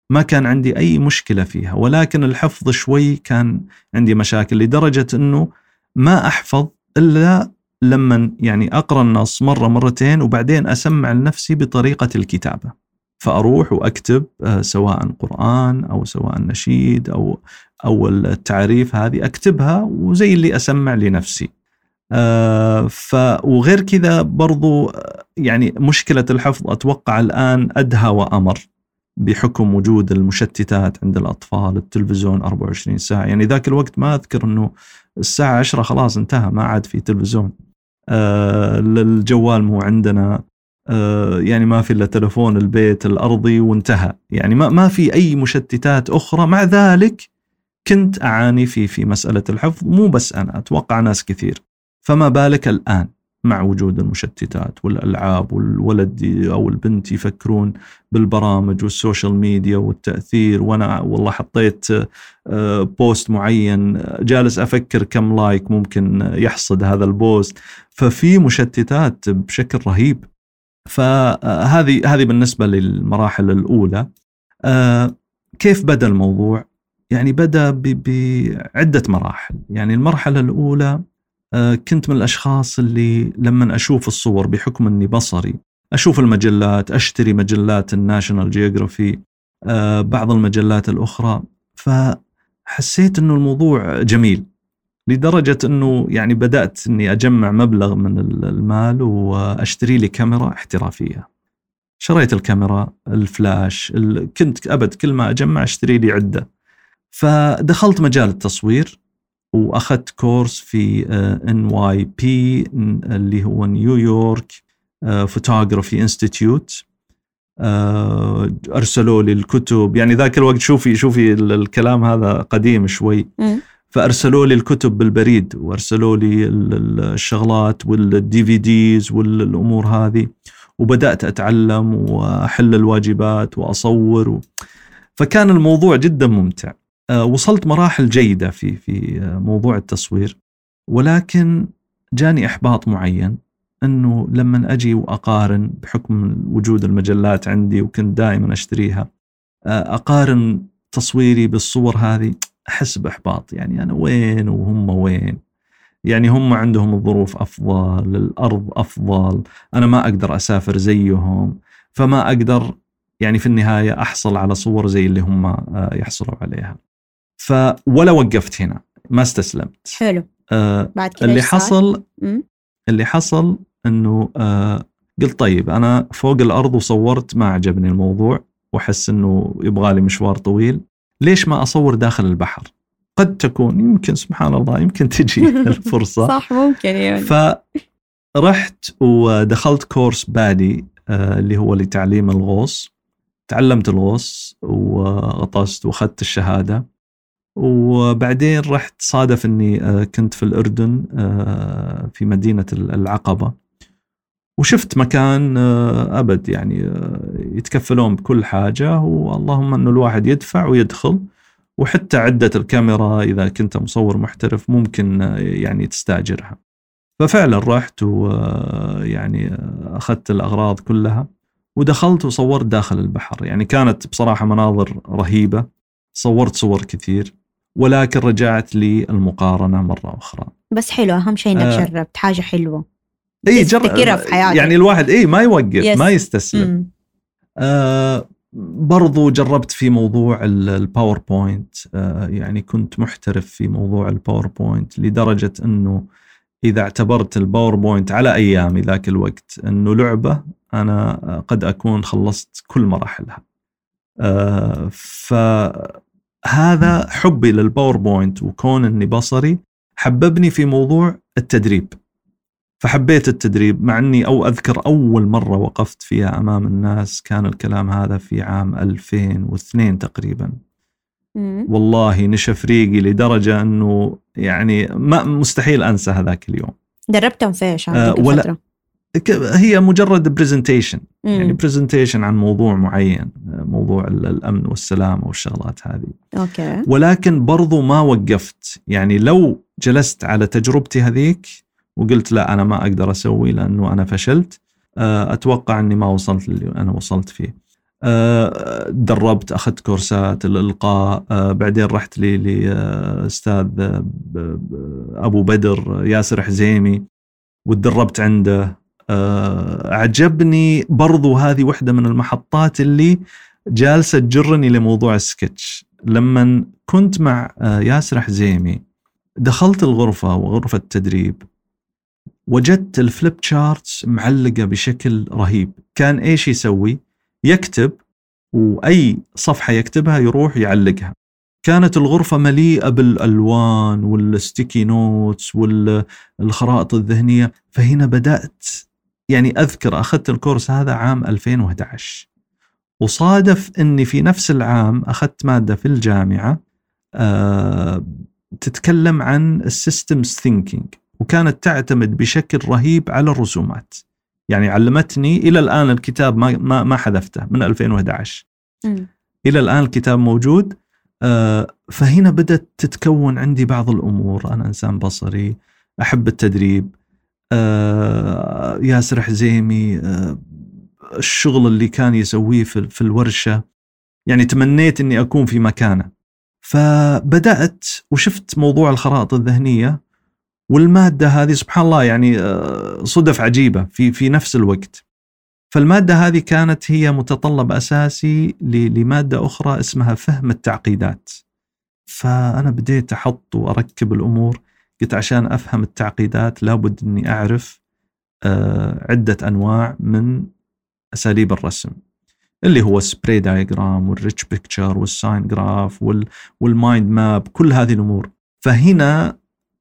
ما كان عندي أي مشكلة فيها ولكن الحفظ شوي كان عندي مشاكل لدرجة إنه ما أحفظ إلا لما يعني أقرأ النص مرة مرتين وبعدين أسمع لنفسي بطريقة الكتابة. فأروح وأكتب آه، سواء قرآن أو سواء نشيد أو أو التعريف هذه أكتبها وزي اللي أسمع لنفسي. آه، ف وغير كذا برضو آه، يعني مشكلة الحفظ أتوقع الآن أدهى وأمر بحكم وجود المشتتات عند الأطفال التلفزيون 24 ساعة. يعني ذاك الوقت ما أذكر إنه الساعة 10 خلاص انتهى ما عاد في تلفزيون. الجوال مو عندنا. يعني ما في إلا تلفون البيت الأرضي وانتهى. يعني ما ما في أي مشتتات أخرى. مع ذلك كنت أعاني في في مسألة الحفظ مو بس أنا أتوقع ناس كثير. فما بالك الآن مع وجود المشتتات والألعاب والولد أو البنت يفكرون بالبرامج وال social media والتأثير؟ وأنا والله حطيت آه، post معين آه، جالس أفكر كم like ممكن يحصد هذا ال post. ففي مشتتات بشكل رهيب. فهذه هذه بالنسبة للمراحل الأولى. آه، كيف بدأ الموضوع؟ يعني بدأ بعدة مراحل. يعني المرحلة الأولى آه، كنت من الأشخاص اللي لما أشوف الصور بحكم إني بصري أشوف المجلات أشتري مجلات ال National Geographic آه، بعض المجلات الأخرى فحسيت إنه الموضوع جميل. لدرجة أنه يعني بدأت أني أجمع مبلغ من المال وأشتري لي كاميرا احترافية. شريت الكاميرا الفلاش ال- كنت أبد كل ما أجمع أشتري لي عدة. فدخلت مجال التصوير وأخذت course في NYIP اللي هو نيويورك Photography Institute أرسلوا لي الكتب يعني ذاك الوقت شوفي شوفي ال- الكلام هذا قديم شوي. فأرسلوا لي الكتب بالبريد وأرسلوا لي ال- ال- الشغلات وال DVDs والأمور هذه وبدأت أتعلم وأحل الواجبات وأصور و... فكان الموضوع جدا ممتع. آه، وصلت مراحل جيدة في في آه، موضوع التصوير ولكن جاني إحباط معين إنه لما أجي وأقارن بحكم وجود المجلات عندي وكنت دائما أشتريها آه، أقارن تصويري بالصور هذه أحس بإحباط. يعني أنا وين وهم وين؟ يعني هم عندهم الظروف أفضل الأرض أفضل أنا ما أقدر أسافر زيهم فما أقدر يعني في النهاية أحصل على صور زي اللي هم آه، يحصلوا عليها. ف ولا وقفت هنا ما استسلمت. حلو. آه، بعد كذا اللي؟ حصل. اللي حصل إنه آه قلت طيب أنا فوق الأرض وصورت ما عجبني الموضوع وأحس إنه يبغى لي مشوار طويل. ليش ما أصور داخل البحر؟ قد تكون يمكن سبحان الله يمكن تجي الفرصة. صح ممكن يعني. فرحت ودخلت كورس بادي آه، اللي هو لتعليم الغوص. تعلمت الغوص وغطست وأخذت الشهادة. وبعدين رحت صادف إني آه، كنت في الأردن آه، في مدينة العقبة. وشفت مكان آه، أبد يعني آه، يتكفلون بكل حاجة واللهم انه الواحد يدفع ويدخل وحتى عدة الكاميرا إذا كنت مصور محترف ممكن آه، يعني تستاجرها. ففعلا رحت ويعني أخذت الأغراض كلها ودخلت وصورت داخل البحر يعني كانت بصراحة مناظر رهيبة صورت صور كثير ولكن رجعت لي المقارنه مرة أخرى بس حلو أهم شيء إنك آه. جربت حاجة حلوة اي تفتكرها في حياتك. يعني الواحد اي ما يوقف yes. ما يستسلم. آه برضو جربت في موضوع ال- ال PowerPoint آه يعني كنت محترف في موضوع ال PowerPoint لدرجة أنه إذا اعتبرت ال PowerPoint على أيامي ذاك الوقت أنه لعبة أنا قد أكون خلصت كل مراحلها آه فهذا حبي لل PowerPoint وكون أني بصري حببني في موضوع التدريب فحبيت التدريب مع إني أو أذكر أول مرة وقفت فيها أمام الناس كان الكلام هذا في عام 2002 تقريبا. مم. والله نشف ريقي لدرجة إنه يعني ما مستحيل أنسى هذاك اليوم. دربتهم في إيش؟ آه، ولا- هي مجرد presentation يعني. presentation عن موضوع معين موضوع ال- الأمن والسلامه والشغلات هذه. okay. ولكن برضو ما وقفت. يعني لو جلست على تجربتي هذيك وقلت لا أنا ما أقدر أسوي لأنه أنا فشلت. آه، أتوقع إني ما وصلت اللي أنا وصلت فيه. آه، دربت أخذت كورسات الإلقاء. آه، بعدين رحت لاستاذ أبو بدر ياسر حزيمي وتدربت عنده. عجبني برضو هذه واحدة من المحطات اللي جالسة تجرني لموضوع السكتش. لما كنت مع ياسر حزيمي دخلت الغرفة وغرفة التدريب. وجدت الفليب شارتس معلقة بشكل رهيب. كان إيش يسوي؟ يكتب وأي صفحة يكتبها يروح يعلقها. كانت الغرفة مليئة بالألوان وال sticky notes والخرائط الذهنية. فهنا بدأت يعني أذكر أخذت ال course هذا عام 2011 وصادف إني في نفس العام أخذت مادة في الجامعة آه تتكلم عن ال systems thinking وكانت تعتمد بشكل رهيب على الرسومات. يعني علمتني إلى الآن الكتاب ما ما, ما حذفته من 2011 مم. إلى الآن الكتاب موجود. آه، فهنا بدأت تتكون عندي بعض الأمور. أنا إنسان بصري أحب التدريب. آه، ياسر حزيمي آه، الشغل اللي كان يسويه في في الورشة. يعني تمنيت إني أكون في مكانه. فبدأت وشفت موضوع الخرائط الذهنية. والمادة هذه سبحان الله يعني آه، صدف عجيبة في في نفس الوقت. فالمادة هذه كانت هي متطلب أساسي لمادة أخرى اسمها فهم التعقيدات. فأنا بديت أحط وأركب الأمور قلت عشان أفهم التعقيدات لابد إني أعرف آه، عدة أنواع من أساليب الرسم. اللي هو ال spray diagram وال rich picture وال sign graph وال mind map كل هذه الأمور. فهنا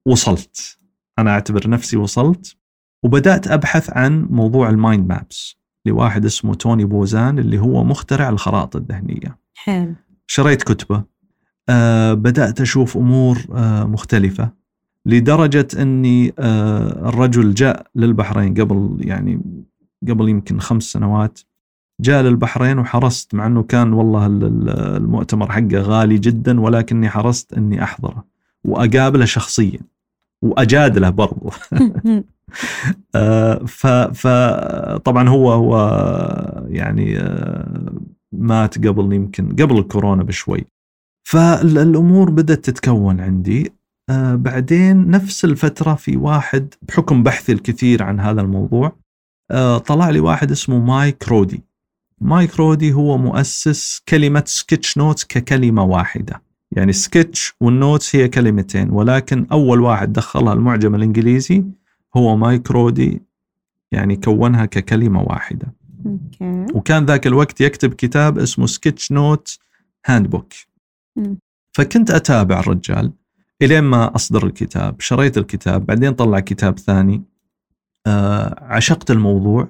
وصلت. أنا أعتبر نفسي وصلت وبدأت أبحث عن موضوع ال mind maps لواحد اسمه توني بوزان اللي هو مخترع الخرائط الذهنية. حلو. شريت كتبه آه بدأت أشوف أمور آه مختلفة لدرجة أني آه الرجل جاء للبحرين قبل يعني قبل يمكن خمس سنوات جاء للبحرين وحرصت مع إنه كان والله ال- ال- المؤتمر حقه غالي جدا ولكني حرصت إني أحضره وأقابله شخصيا. واجادله برضو. آه، فطبعا هو هو يعني آه، مات قبل يمكن قبل الكورونا بشوي. فالأمور بدأت تتكون عندي. آه، بعدين نفس الفترة في واحد بحكم بحثي الكثير عن هذا الموضوع طلع لي واحد اسمه مايك رودي. مايك رودي هو مؤسس كلمة sketchnotes ككلمة واحدة. يعني sketch وال notes هي كلمتين ولكن أول واحد دخلها المعجم الإنجليزي هو مايك رودي يعني كونها ككلمة واحدة. أوكي. وكان ذاك الوقت يكتب كتاب اسمه Sketchnote Handbook. فكنت أتابع الرجال إلين ما أصدر الكتاب شريت الكتاب بعدين طلع كتاب ثاني. آه عشقت الموضوع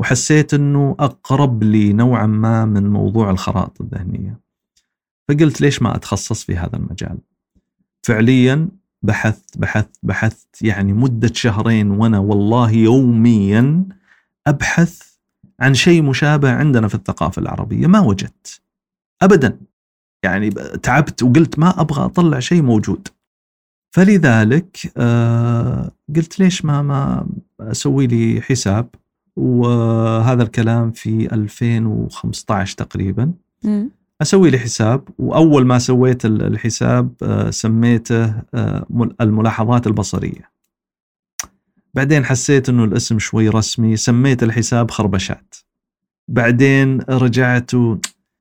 وحسيت إنه أقرب لي نوعا ما من موضوع الخرائط الذهنية. فقلت ليش ما أتخصص في هذا المجال؟ فعليا بحثت بحثت بحثت يعني مدة شهرين وأنا والله يوميا أبحث عن شيء مشابه عندنا في الثقافة العربية ما وجدت. ابدا. يعني تعبت وقلت ما أبغى أطلع شيء موجود. فلذلك آه قلت ليش ما ما أسوي لي حساب؟ وهذا الكلام في 2015 تقريبا. مم. أسوي لي حساب وأول ما سويت ال- الحساب آه، سميته آه، مل- الملاحظات البصرية. بعدين حسيت إنه الاسم شوي رسمي سميت الحساب خربشات. بعدين رجعت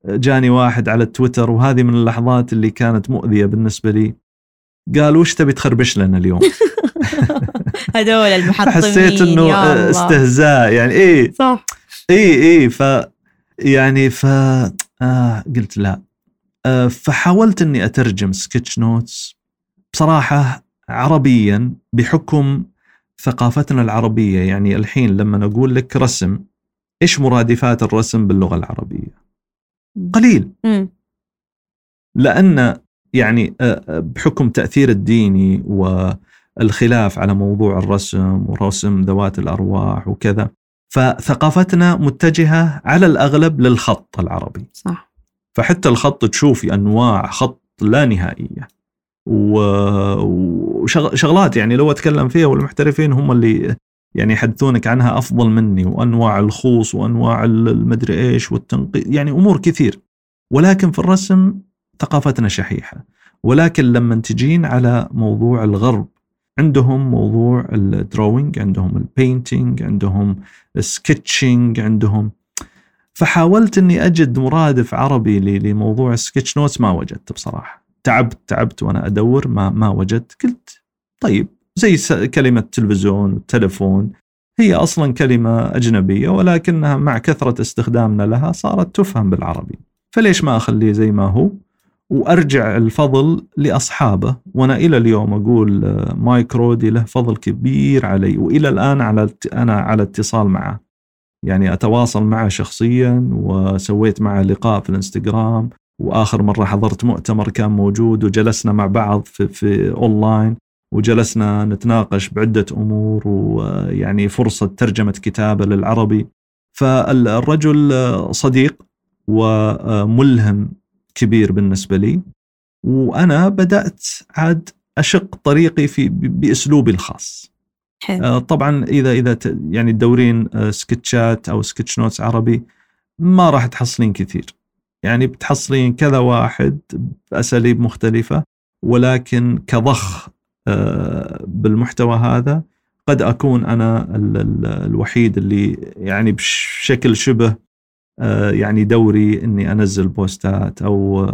جاني واحد على التويتر وهذه من اللحظات اللي كانت مؤذية بالنسبة لي. قال وش تبي تخربش لنا اليوم؟ هذول المحطمين حسيت إنه آه،. استهزاء يعني إيه. صح. اي اي ف يعني ف آه قلت لا آه فحاولت إني أترجم sketchnotes بصراحة عربيا بحكم ثقافتنا العربية يعني الحين لما أقول لك رسم إيش مرادفات الرسم باللغة العربية؟ قليل. لأن يعني آه، آه، بحكم تأثير الديني و الخلاف على موضوع الرسم ورسم ذوات الأرواح وكذا فثقافتنا متجهة على الأغلب للخط العربي. صح. فحتى الخط تشوفي أنواع خط لا نهائية. وشغلات يعني لو أتكلم فيها والمحترفين هم اللي يعني يحدثونك عنها أفضل مني وأنواع الخوص وأنواع المدري إيش والتنقيط يعني أمور كثير. ولكن في الرسم ثقافتنا شحيحة. ولكن لما تجين على موضوع الغرب عندهم موضوع ال drawing عندهم ال painting عندهم ال sketching عندهم. فحاولت إني أجد مرادف عربي لموضوع ال sketchnotes ما وجدت بصراحة. تعبت تعبت وأنا أدور ما ما وجدت. قلت طيب زي كلمة تلفزيون والتلفون هي أصلا كلمة أجنبية ولكنها مع كثرة استخدامنا لها صارت تفهم بالعربي. فليش ما أخليه زي ما هو؟ وأرجع الفضل لأصحابه. وأنا إلى اليوم أقول آه، مايك رودي له فضل كبير علي وإلى الآن على أنا على اتصال معه. يعني أتواصل معه شخصيا وسويت معه لقاء في الإنستغرام وآخر مرة حضرت مؤتمر كان موجود وجلسنا مع بعض في, في أونلاين وجلسنا نتناقش بعدة أمور ويعني فرصة ترجمة كتابة للعربي. فالرجل صديق وملهم كبير بالنسبة لي وأنا بدأت عاد أشق طريقي في بأسلوبي الخاص حلو. آه، طبعا إذا إذا يعني تدورين آه، سكتشات أو سكتش نوتس عربي ما راح تحصلين كثير يعني بتحصلين كذا واحد بأساليب مختلفة ولكن كضخ آه، بالمحتوى هذا قد أكون أنا الوحيد اللي يعني بشكل شبه يعني دوري إني أنزل بوستات أو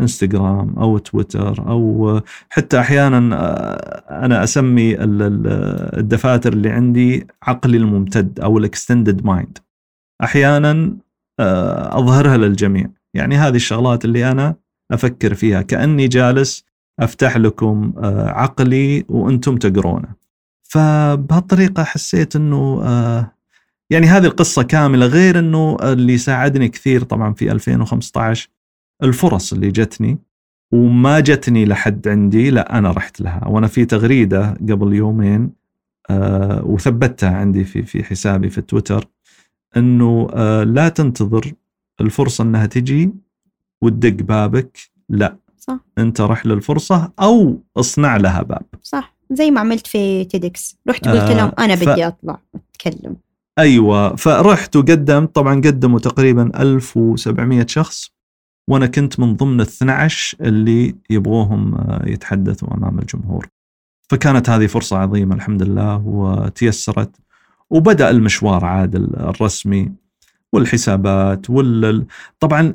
إنستغرام أو تويتر أو حتى أحيانا أنا أسمي الدفاتر اللي عندي عقلي الممتد أو ال extended mind أحيانا أظهرها للجميع. يعني هذه الشغلات اللي أنا أفكر فيها كأني جالس أفتح لكم عقلي وأنتم تقرونه. فبهالطريقة حسيت إنه يعني هذه القصة كاملة غير إنه اللي ساعدني كثير طبعا في 2015 الفرص اللي جتني وما جتني لحد عندي لا أنا رحت لها. وأنا في تغريدة قبل يومين آه وثبتها عندي في في حسابي في تويتر إنه آه لا تنتظر الفرصة إنها تجي وتدق بابك لا. صح. أنت رح للفرصة أو اصنع لها باب. صح. زي ما عملت في تيدكس. رحت قلت لهم أنا بدي. أطلع أتكلم. أيوه فرحت وقدمت طبعا قدموا تقريبا 1700 شخص وأنا كنت من ضمن ال 12 اللي يبغوهم آه، يتحدثوا أمام الجمهور. فكانت هذه فرصة عظيمة الحمد لله وتيسرت وبدأ المشوار عاد الرسمي والحسابات وال طبعا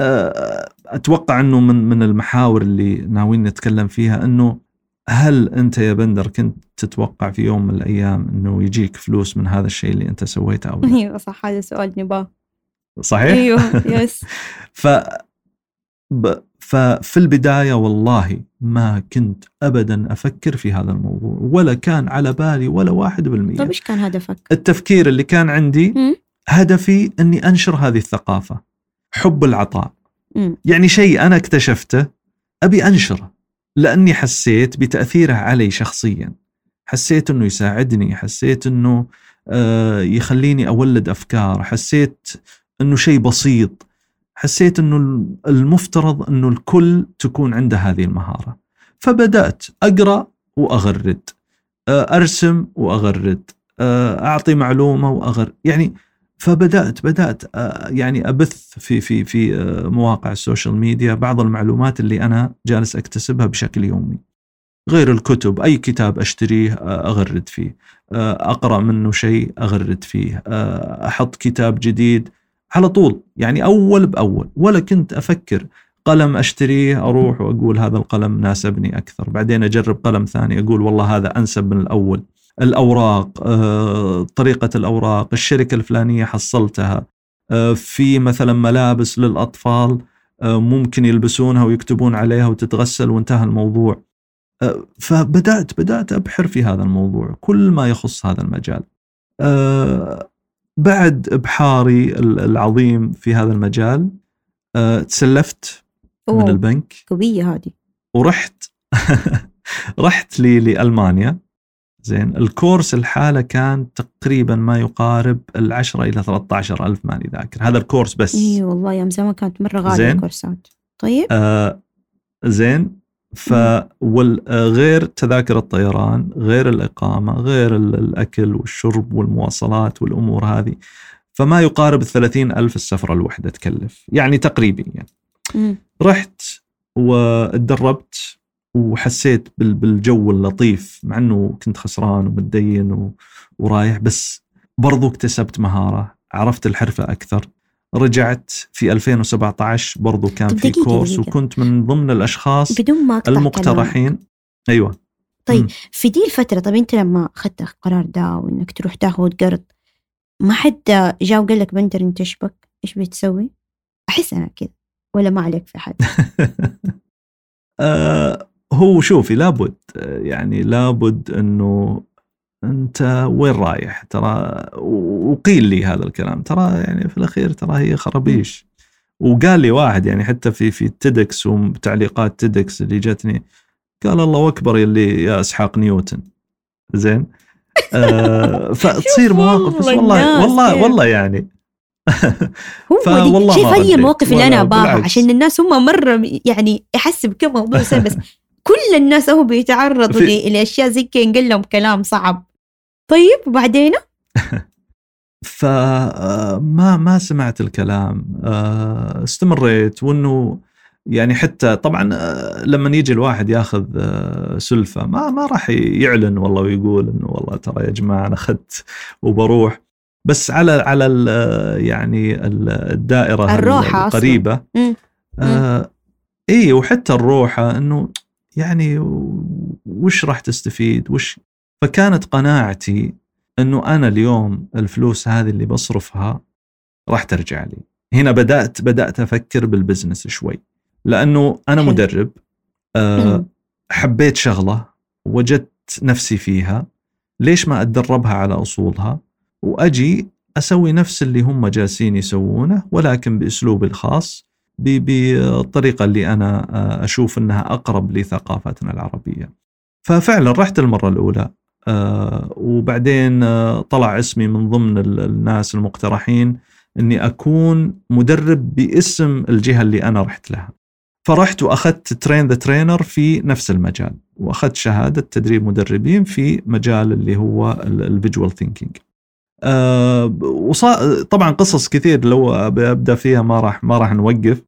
آه، أتوقع إنه من من المحاور اللي ناويين نتكلم فيها إنه هل أنت يا بندر كنت تتوقع في يوم من الأيام إنه يجيك فلوس من هذا الشيء اللي أنت سويته أو لا؟ أيوه صح هذا سؤال نباه صحيح؟ أيوه يس ف ب... ففي البداية والله ما كنت ابدا أفكر في هذا الموضوع ولا كان على بالي ولا واحد بالمية طيب إيش كان هدفك؟ التفكير اللي كان عندي م? هدفي إني أنشر هذه الثقافة حب العطاء م. يعني شيء أنا اكتشفته أبي أنشره لأني حسيت بتأثيره علي شخصيا حسيت إنه يساعدني حسيت إنه آه، يخليني أولد أفكار حسيت إنه شيء بسيط حسيت إنه المفترض إنه الكل تكون عنده هذه المهارة. فبدأت أقرأ وأغرد آه، أرسم وأغرد آه، أعطي معلومة واغر يعني فبدأت بدأت يعني أبث في في في مواقع ال social media بعض المعلومات اللي أنا جالس أكتسبها بشكل يومي. غير الكتب أي كتاب أشتريه أغرد فيه. أقرأ منه شيء أغرد فيه. أحط كتاب جديد على طول يعني أول بأول. ولا كنت أفكر قلم أشتريه أروح وأقول هذا القلم ناسبني أكثر. بعدين أجرب قلم ثاني أقول والله هذا أنسب من الأول. الأوراق آه، طريقة الأوراق الشركة الفلانية حصلتها. في مثلا ملابس للأطفال آه، ممكن يلبسونها ويكتبون عليها وتتغسل وانتهى الموضوع. فبدأت بدأت أبحر في هذا الموضوع كل ما يخص هذا المجال. بعد إبحاري العظيم في هذا المجال أه تسلفت. من البنك. قوية هذه. ورحت رحت لي لألمانيا. زين الكورس الحالة كان تقريبا ما يقارب ال 10 إلى 13 ألف ماني ذاكر. هذا الكورس بس. إي والله يوم زمان كانت مرة غالية. الكورسات. طيب. آه زين فغير تذاكر الطيران غير الإقامة غير ال- الأكل والشرب والمواصلات والأمور هذه فما يقارب الثلاثين ألف السفرة الوحدة تكلف يعني تقريبا يعني. رحت واتدربت وحسيت بال- بالجو اللطيف مع إنه كنت خسران ومتدين ورايح بس برضو اكتسبت مهارة عرفت الحرفة أكثر رجعت في 2017 برضو كان في دقيقة- كورس دقيقة. وكنت من ضمن الأشخاص بدون ما أقطع كلامك. المقترحين أيوة طيب مم. في دي الفترة طب أنت لما أخذت القرار ده وإنك تروح تاخذ قرض ما حد جاء وقال لك بندر أنت إيش بك؟ إيش بتسوي؟ أحس أنا كذا ولا ما عليك في حد آه، هو شوفي لابد يعني لابد إنه أنت وين رايح؟ ترى وقيل لي هذا الكلام. ترى يعني في الأخير ترى هي خرابيش. وقال لي واحد يعني حتى في في TEDx وتعليقات TEDx اللي جتني قال الله أكبر اللي يا إسحاق نيوتن. زين؟ آه فتصير شوف مواقف بس والله والله والله يعني. هو شايف هي المواقف اللي أباها بالعكس. عشان الناس هم مرة يعني يحسب كم موضوع بس كل الناس هو بيتعرضوا في- ل- لأشياء زي كذا ينقل لهم كلام صعب. طيب وبعدين؟ فما ما سمعت الكلام. آه، استمريت. وإنه يعني حتى طبعا آه، لما يجي الواحد ياخذ آه، سلفة ما ما راح يعلن والله ويقول إنه والله ترى يا جماعة أنا أخذت وبروح. بس على على ال- يعني ال- الدائرة الروحة أصلاً. القريبة. آه اي وحتى الروحة إنه يعني وش راح تستفيد؟ وش فكانت قناعتي أنه أنا اليوم الفلوس هذه اللي بصرفها راح ترجع لي هنا بدات بدأت أفكر بالبزنس شوي لأنه أنا حلو. مدرب مم. حبيت شغلة وجدت نفسي فيها ليش ما أتدربها على أصولها وأجي أسوي نفس اللي هم جالسين يسوونه ولكن بأسلوبي الخاص بالطريقة اللي أنا آه، أشوف إنها أقرب لثقافتنا العربية. ففعلا رحت المرة الأولى وبعدين آه، طلع اسمي من ضمن ال- الناس المقترحين إني أكون مدرب باسم الجهة اللي أنا رحت لها. فرحت وأخذت train the trainer في نفس المجال وأخذت شهادة تدريب مدربين في مجال اللي هو ال visual thinking. آه طبعا قصص كثير لو أبدأ فيها ما راح ما راح نوقف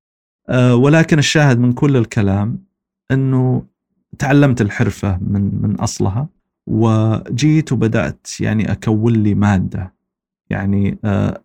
آه ولكن الشاهد من كل الكلام إنه تعلمت الحرفة من من أصلها وجيت وبدأت يعني أكون لي مادة. يعني آه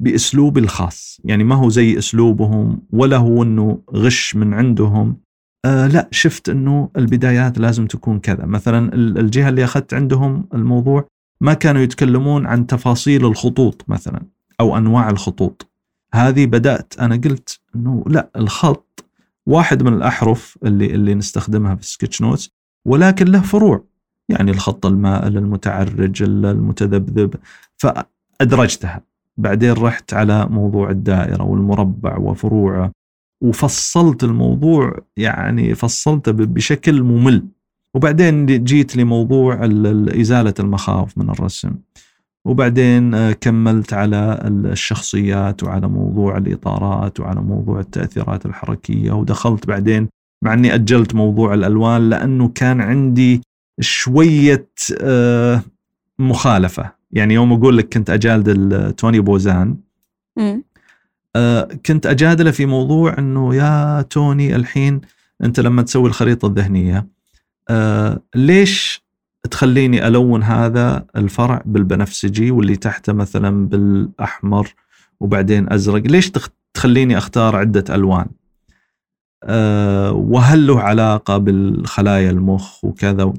بأسلوبي الخاص. يعني ما هو زي أسلوبهم ولا هو إنه غش من عندهم. آه لا شفت إنه البدايات لازم تكون كذا. مثلا ال- الجهة اللي أخذت عندهم الموضوع ما كانوا يتكلمون عن تفاصيل الخطوط مثلا أو أنواع الخطوط. هذه بدأت أنا قلت إنه لا الخط واحد من الأحرف اللي اللي نستخدمها في السكتش نوتس ولكن له فروع. يعني الخط المائل المتعرج المتذبذب. فأدرجتها. بعدين رحت على موضوع الدائرة والمربع وفروعه وفصلت الموضوع يعني فصلته بشكل ممل. وبعدين جيت لموضوع ال- ال- إزالة المخاوف من الرسم. وبعدين آه، كملت على ال- الشخصيات وعلى موضوع الإطارات وعلى موضوع التأثيرات الحركية ودخلت بعدين مع أني أجلت موضوع الألوان لأنه كان عندي شوية آه، مخالفة. يعني يوم أقول لك كنت أجادل توني بوزان. آه، كنت أجادله في موضوع إنه يا توني الحين أنت لما تسوي الخريطة الذهنية آه، ليش تخليني ألون هذا الفرع بالبنفسجي واللي تحته مثلا بالأحمر وبعدين أزرق؟ ليش تخ- تخليني أختار عدة ألوان؟ آه، وهل له علاقة بالخلايا المخ وكذا؟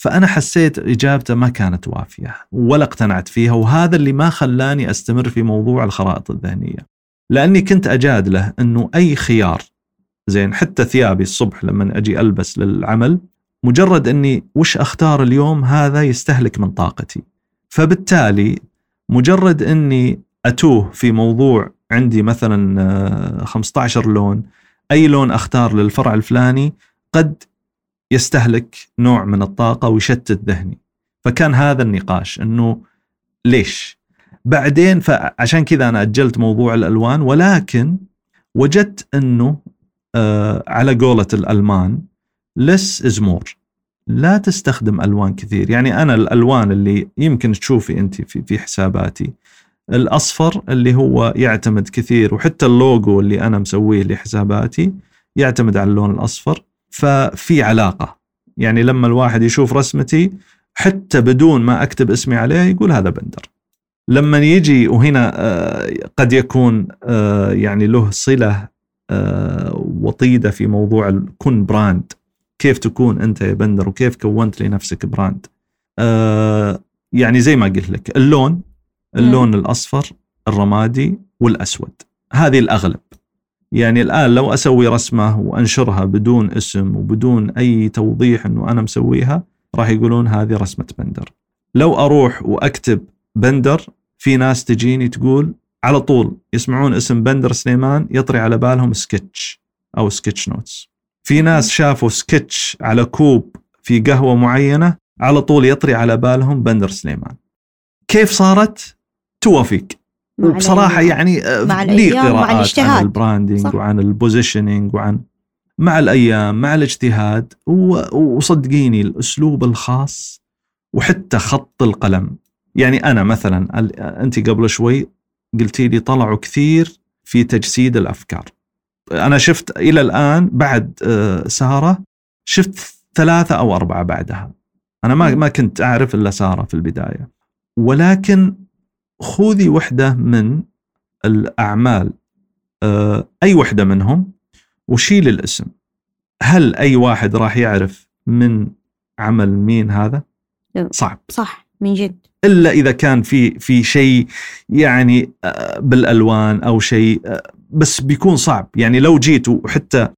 فأنا حسيت إجابته ما كانت وافية ولا اقتنعت فيها وهذا اللي ما خلاني أستمر في موضوع الخرائط الذهنية. لأني كنت اجادله إنه أي خيار زين حتى ثيابي الصبح لما أجي ألبس للعمل مجرد إني وش أختار اليوم هذا يستهلك من طاقتي. فبالتالي مجرد إني أتوه في موضوع عندي مثلا آه، 15 لون أي لون أختار للفرع الفلاني قد يستهلك نوع من الطاقة ويشتت ذهني. فكان هذا النقاش إنه ليش؟ بعدين فعشان كذا أنا أجلت موضوع الألوان ولكن وجدت إنه آه على قولة الألمان less is more. لا تستخدم ألوان كثير. يعني أنا الألوان اللي يمكن تشوفي أنت في في حساباتي الأصفر اللي هو يعتمد كثير وحتى اللوجو اللي أنا مسويه لحساباتي يعتمد على اللون الأصفر. ففي علاقة. يعني لما الواحد يشوف رسمتي حتى بدون ما أكتب اسمي عليها يقول هذا بندر. لما يجي وهنا آه، قد يكون آه، يعني له صلة آه، وطيدة في موضوع كن brand. كيف تكون أنت يا بندر؟ وكيف كونت لنفسك brand؟ يعني زي ما قلت لك اللون اللون الأصفر الرمادي والأسود. هذه الأغلب. يعني الآن لو أسوي رسمة وأنشرها بدون اسم وبدون أي توضيح إنه أنا مسويها راح يقولون هذه رسمة بندر. لو أروح وأكتب بندر في ناس تجيني تقول على طول يسمعون اسم بندر سليمان يطري على بالهم سكتش أو sketchnotes. في ناس شافوا سكتش على كوب في قهوة معينة على طول يطري على بالهم بندر سليمان. كيف صارت؟ توافق وبصراحة يعني آه، مع لي قراءات عن ال branding. وعن ال positioning وعن مع الأيام مع الاجتهاد وصدقيني الأسلوب الخاص وحتى خط القلم. يعني أنا مثلا أنت قبل شوي قلتي لي طلعوا كثير في تجسيد الأفكار. أنا شفت إلى الآن بعد آه، سارة شفت ثلاثة أو أربعة بعدها. أنا ما ما كنت أعرف إلا سارة في البداية. ولكن خذي وحدة من الأعمال آه، أي وحدة منهم وشيل الاسم. هل أي واحد راح يعرف من عمل مين هذا؟ صعب. صح من جد. إلا إذا كان في في شيء يعني آه، بالألوان أو شيء آه، بس بيكون صعب. يعني لو جيت وحتى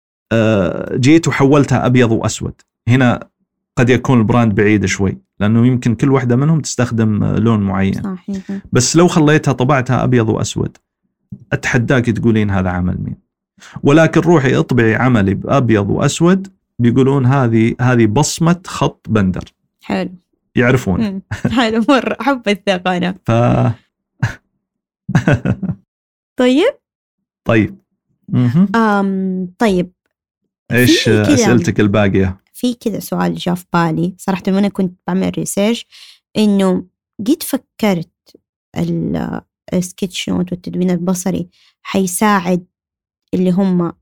جيت وحولتها أبيض وأسود هنا قد يكون البراند بعيد شوي. لأنه يمكن كل واحدة منهم تستخدم لون معين. صحيح. بس لو خليتها طبعتها أبيض وأسود أتحداك تقولين هذا عمل مين؟ ولكن روحي اطبعي عملي بأبيض وأسود بيقولون هذه هذه بصمة خط بندر. حلو. يعرفون. حلو مرة أحب الثقه أنا ف طيب؟ طيب. أم طيب. إيش أسئلتك الباقية؟ في كذا سؤال جاء في بالي صراحة وأنا كنت بعمل research إنه قد فكرت ال sketch note والتدوين البصري حيساعد اللي هم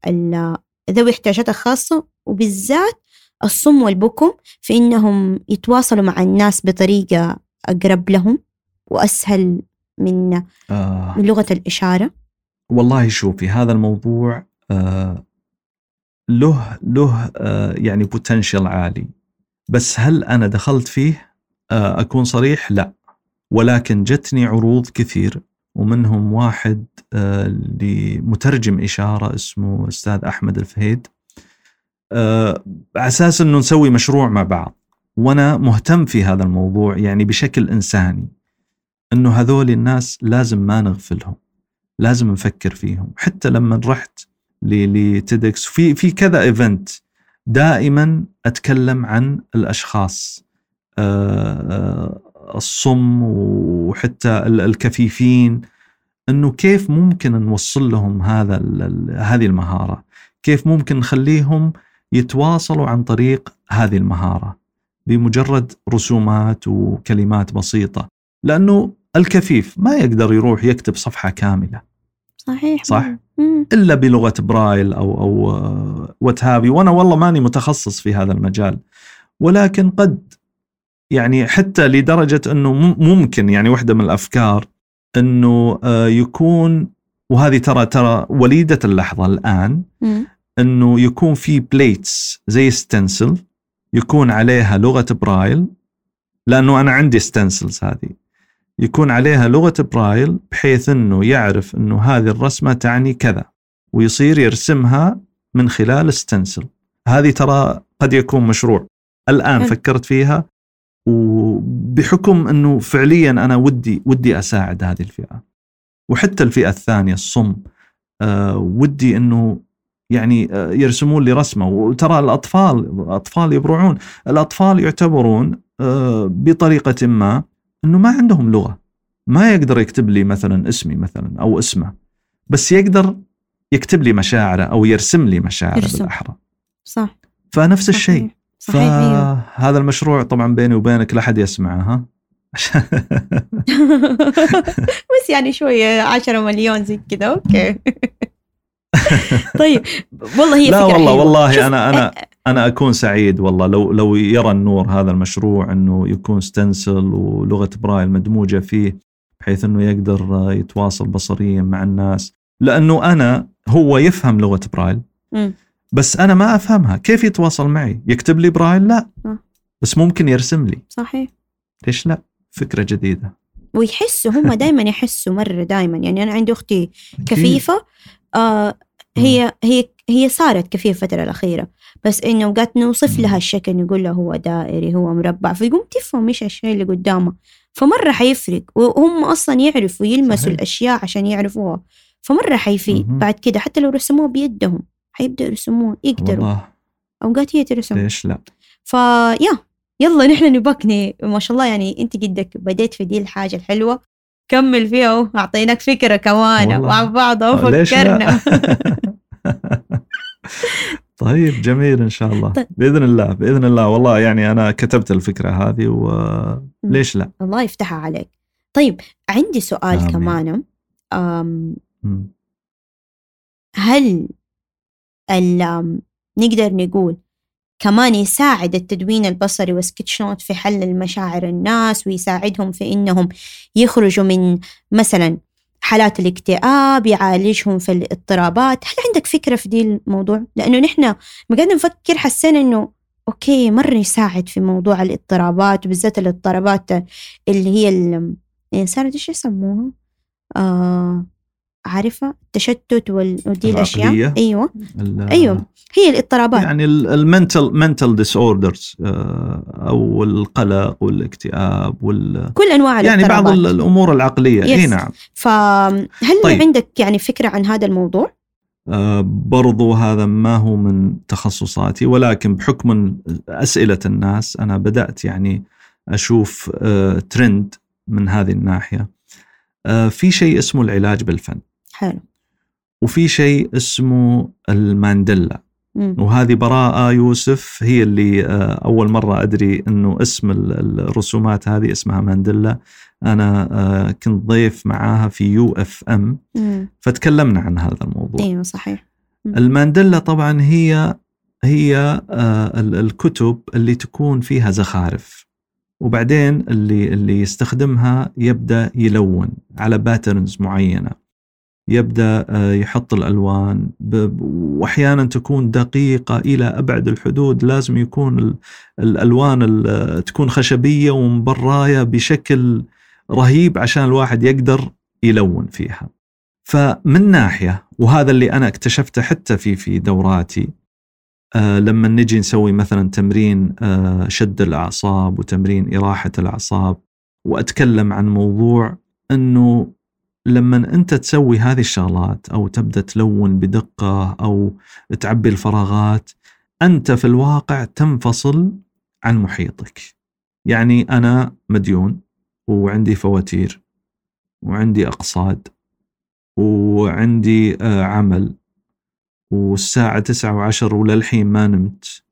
ذوي احتياجات الخاصة وبالذات الصم والبكم في إنهم يتواصلوا مع الناس بطريقة أقرب لهم وأسهل من آه. من لغة الإشارة والله شوفي هذا الموضوع آه له له آه، يعني بوتنشل عالي. بس هل أنا دخلت فيه؟ آه، أكون صريح؟ لا. ولكن جتني عروض كثير ومنهم واحد آه، لمترجم إشارة اسمه أستاذ أحمد الفهيد. على أساس إنه نسوي مشروع مع بعض. وأنا مهتم في هذا الموضوع يعني بشكل إنساني. إنه هذول الناس لازم ما نغفلهم. لازم نفكر فيهم. حتى لما رحت لتيدكس في في كذا event دائما أتكلم عن الأشخاص آه، آه، الصم وحتى الكفيفين إنه كيف ممكن نوصل لهم هذا هذه المهارة؟ كيف ممكن نخليهم يتواصلوا عن طريق هذه المهارة؟ بمجرد رسومات وكلمات بسيطة. لأنه الكفيف ما يقدر يروح يكتب صفحة كاملة. صحيح صح؟ إلا بلغة برايل أو أو whatever وأنا والله ماني متخصص في هذا المجال. ولكن قد يعني حتى لدرجة إنه ممكن يعني واحدة من الأفكار إنه آه، يكون وهذه ترى ترى وليدة اللحظة الآن إنه يكون في plates زي stencil يكون عليها لغة برايل لأنه أنا عندي stencils هذه. يكون عليها لغة برايل بحيث أنه يعرف أنه هذه الرسمة تعني كذا ويصير يرسمها من خلال ستنسل هذه ترى قد يكون مشروع. الآن فكرت فيها وبحكم أنه فعليا أنا ودي ودي أساعد هذه الفئة. وحتى الفئة الثانية الصم أه ودي أنه يعني آه، يرسمون لي رسمة. وترى الأطفال الأطفال يبرعون. الأطفال يعتبرون آه، بطريقة ما إنه ما عندهم لغة. ما يقدر يكتب لي مثلا اسمي مثلا أو اسمه بس يقدر يكتب لي مشاعره أو يرسم لي مشاعره يرسم. بالأحرى. صح. فنفس الشيء. صحيح أيوه. فهذا المشروع طبعا بيني وبينك لا أحد يسمعه ها؟ بس يعني شوية 10 مليون زي كذا okay. طيب والله هي لا فكرة والله حلوة. والله أنا أنا أنا أكون سعيد والله. لو لو يرى النور هذا المشروع إنه يكون stencil ولغة برايل مدموجه فيه بحيث إنه يقدر يتواصل بصريا مع الناس. لأنه أنا هو يفهم لغة برايل. بس أنا ما أفهمها. كيف يتواصل معي؟ يكتب لي برايل لا. آه. بس ممكن يرسم لي. صحيح. ليش لا؟ فكرة جديدة. ويحسوا هم دائما يحسوا مرة دائما يعني أنا عندي أختي أكيد. كفيفة آه هي هي هي صارت كفيفة الفترة الأخيرة. بس إنه أوقات نوصف. لها الشكل نقول له هو دائري هو مربع. فيقوم تفهم إيش الشيء اللي قدامها فمرة حيفرق. وهم أصلا يعرفوا يلمسوا صحيح. الأشياء عشان يعرفوها. فمرة حيفيد. بعد كده. حتى لو رسموها بيدهم. حيبدأوا يرسمون يقدروا. والله. أوقات هي ترسم. ليش لا؟ فيا يلا نحن نبكني. ما شاء الله يعني أنت قدك بديت في دي الحاجة الحلوة. كمل فيها أعطيناك فكرة كمان. مع بعض أهو طيب جميل إن شاء الله طيب. بإذن الله بإذن الله والله يعني أنا كتبت الفكرة هذه وليش لا الله يفتحها عليك طيب عندي سؤال آمين. كمان أم. هل ال- أم، نقدر نقول كمان يساعد التدوين البصري والسكتش نوت في حل المشاعر الناس ويساعدهم في إنهم يخرجوا من مثلا حالات الاكتئاب يعالجهم في الاضطرابات. هل عندك فكرة في دي الموضوع؟ لأنه نحن لما قاعدين نفكر حسينا إنه okay مرة يساعد في موضوع الاضطرابات وبالذات الاضطرابات اللي هي يعني صارت إيش يسموها؟ آه عارفة؟ التشتت ودي الأشياء. العقلية؟ أيوة. ال- أيوة. هي الاضطرابات. يعني ال mental mental disorders أو القلق والاكتئاب وال كل أنواع يعني بعض الاضطرابات. ال- الأمور العقلية. إي. نعم. فهل طيب. عندك يعني فكرة عن هذا الموضوع؟ آه، برضو هذا ما هو من تخصصاتي ولكن بحكم أسئلة الناس أنا بدأت يعني أشوف آه، ترند من هذه الناحية. آه، في شيء اسمه العلاج بالفن. حلو. وفي شيء اسمه الماندالا. وهذه براءة يوسف هي اللي آه، أول مرة أدري أنه اسم ال- الرسومات هذه اسمها ماندالا. أنا آه، كنت ضيف معاها في UFM. فتكلمنا عن هذا الموضوع. أيوه صحيح. المانديلا طبعا هي هي آه، ال- الكتب اللي تكون فيها زخارف. وبعدين اللي اللي يستخدمها يبدأ يلون على باترنز معينة. يبدأ آه، يحط الألوان. واحيانا تكون دقيقة إلى أبعد الحدود. لازم يكون ال- الألوان ال- تكون خشبية ومبراية بشكل رهيب عشان الواحد يقدر يلون فيها. فمن ناحية وهذا اللي أنا اكتشفته حتى في في دوراتي آه لما نجي نسوي مثلا تمرين آه شد الأعصاب وتمرين إراحة الأعصاب وأتكلم عن موضوع إنه لما أنت تسوي هذه الشغلات أو تبدأ تلون بدقة أو تعبي الفراغات أنت في الواقع تنفصل عن محيطك. يعني أنا مديون وعندي فواتير وعندي اقساط وعندي آه، عمل والساعة تسعة وعشر وللحين ما نمت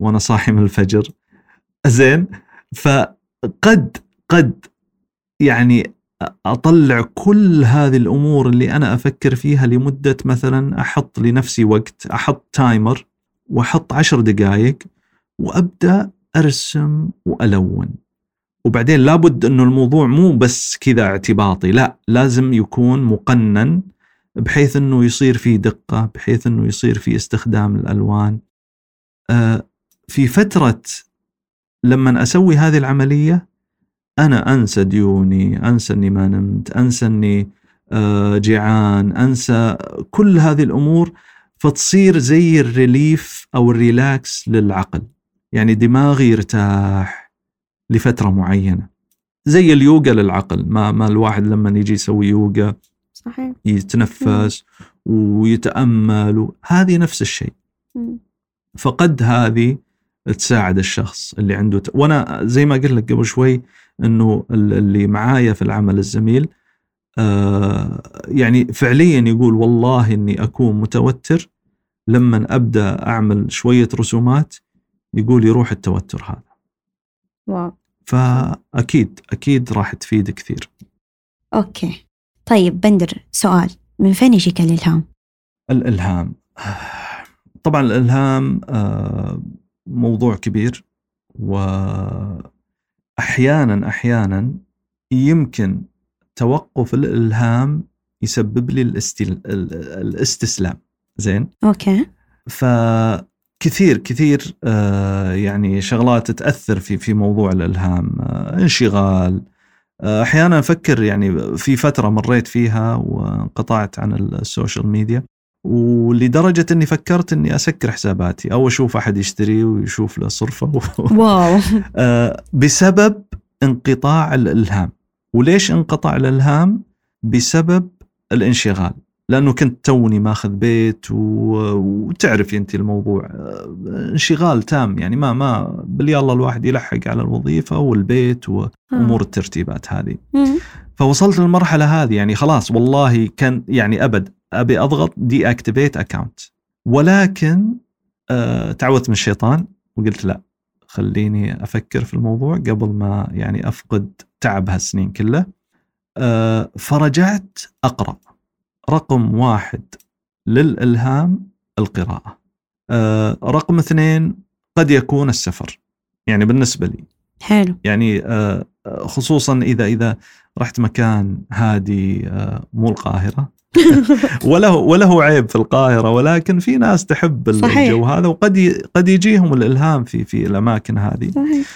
وأنا صاحي من الفجر زين فقد قد يعني أطلع كل هذه الأمور اللي أنا أفكر فيها لمدة مثلا أحط لنفسي وقت أحط تايمر وأحط عشر دقائق وأبدأ أرسم وألون. وبعدين لابد أنه الموضوع مو بس كذا اعتباطي لا لازم يكون مقنن بحيث إنه يصير في دقة بحيث إنه يصير في استخدام الألوان. آه، في فترة لما أسوي هذه العملية أنا أنسى ديوني انسى اني ما نمت انسى اني آه، جيعان أنسى كل هذه الأمور فتصير زي ال relief أو ال relax للعقل. يعني دماغي يرتاح لفترة معينة. زي اليوغا للعقل. ما ما الواحد لما يجي يسوي يوغا صحيح. يتنفس ويتأمل هذه نفس الشيء. فقد هذه تساعد الشخص اللي عنده ت... وأنا زي ما قلت لك قبل شوي إنه ال- اللي معايا في العمل الزميل آه يعني فعليا يقول والله إني أكون متوتر لما أبدأ أعمل شوية رسومات يقول يروح التوتر هذا. wow. فاكيد أكيد راح تفيد كثير. okay. طيب بندر سؤال. من فين يجيك الإلهام؟ الإلهام. طبعا الإلهام آه، موضوع كبير واحيانا أحيانا يمكن توقف الإلهام يسبب لي الاستل... الاستسلام. زين؟ okay. فكثير كثير آه، يعني شغلات تاثر في في موضوع الإلهام آه، انشغال آه، أحيانا أفكر يعني في فترة مريت فيها وانقطعت عن ال social media. ولدرجة إني فكرت إني أسكر حساباتي أو أشوف أحد يشتري ويشوف له صرفة wow. آه، بسبب انقطاع الإلهام. وليش انقطع الإلهام؟ بسبب الانشغال. لأنه كنت توني ماخذ بيت و... وتعرفي أنت الموضوع. آه، انشغال تام. يعني ما ما بالياالله الواحد يلحق على الوظيفة والبيت وامور الترتيبات هذه. فوصلت للمرحلة هذه. يعني خلاص والله كان يعني أبد. أبي أضغط deactivate account ولكن آه تعودت من الشيطان وقلت لا خليني أفكر في الموضوع قبل ما يعني أفقد تعب هالسنين كله. آه فرجعت أقرأ. رقم واحد للإلهام القراءة. آه رقم اثنين قد يكون السفر. يعني بالنسبة لي. حلو. يعني آه، خصوصا إذا إذا رحت مكان هادي آه، مو القاهرة وله وله عيب في القاهرة ولكن في ناس تحب صحيح. الجو هذا وقد قد يجيهم الإلهام في في الأماكن هذه. صحيح.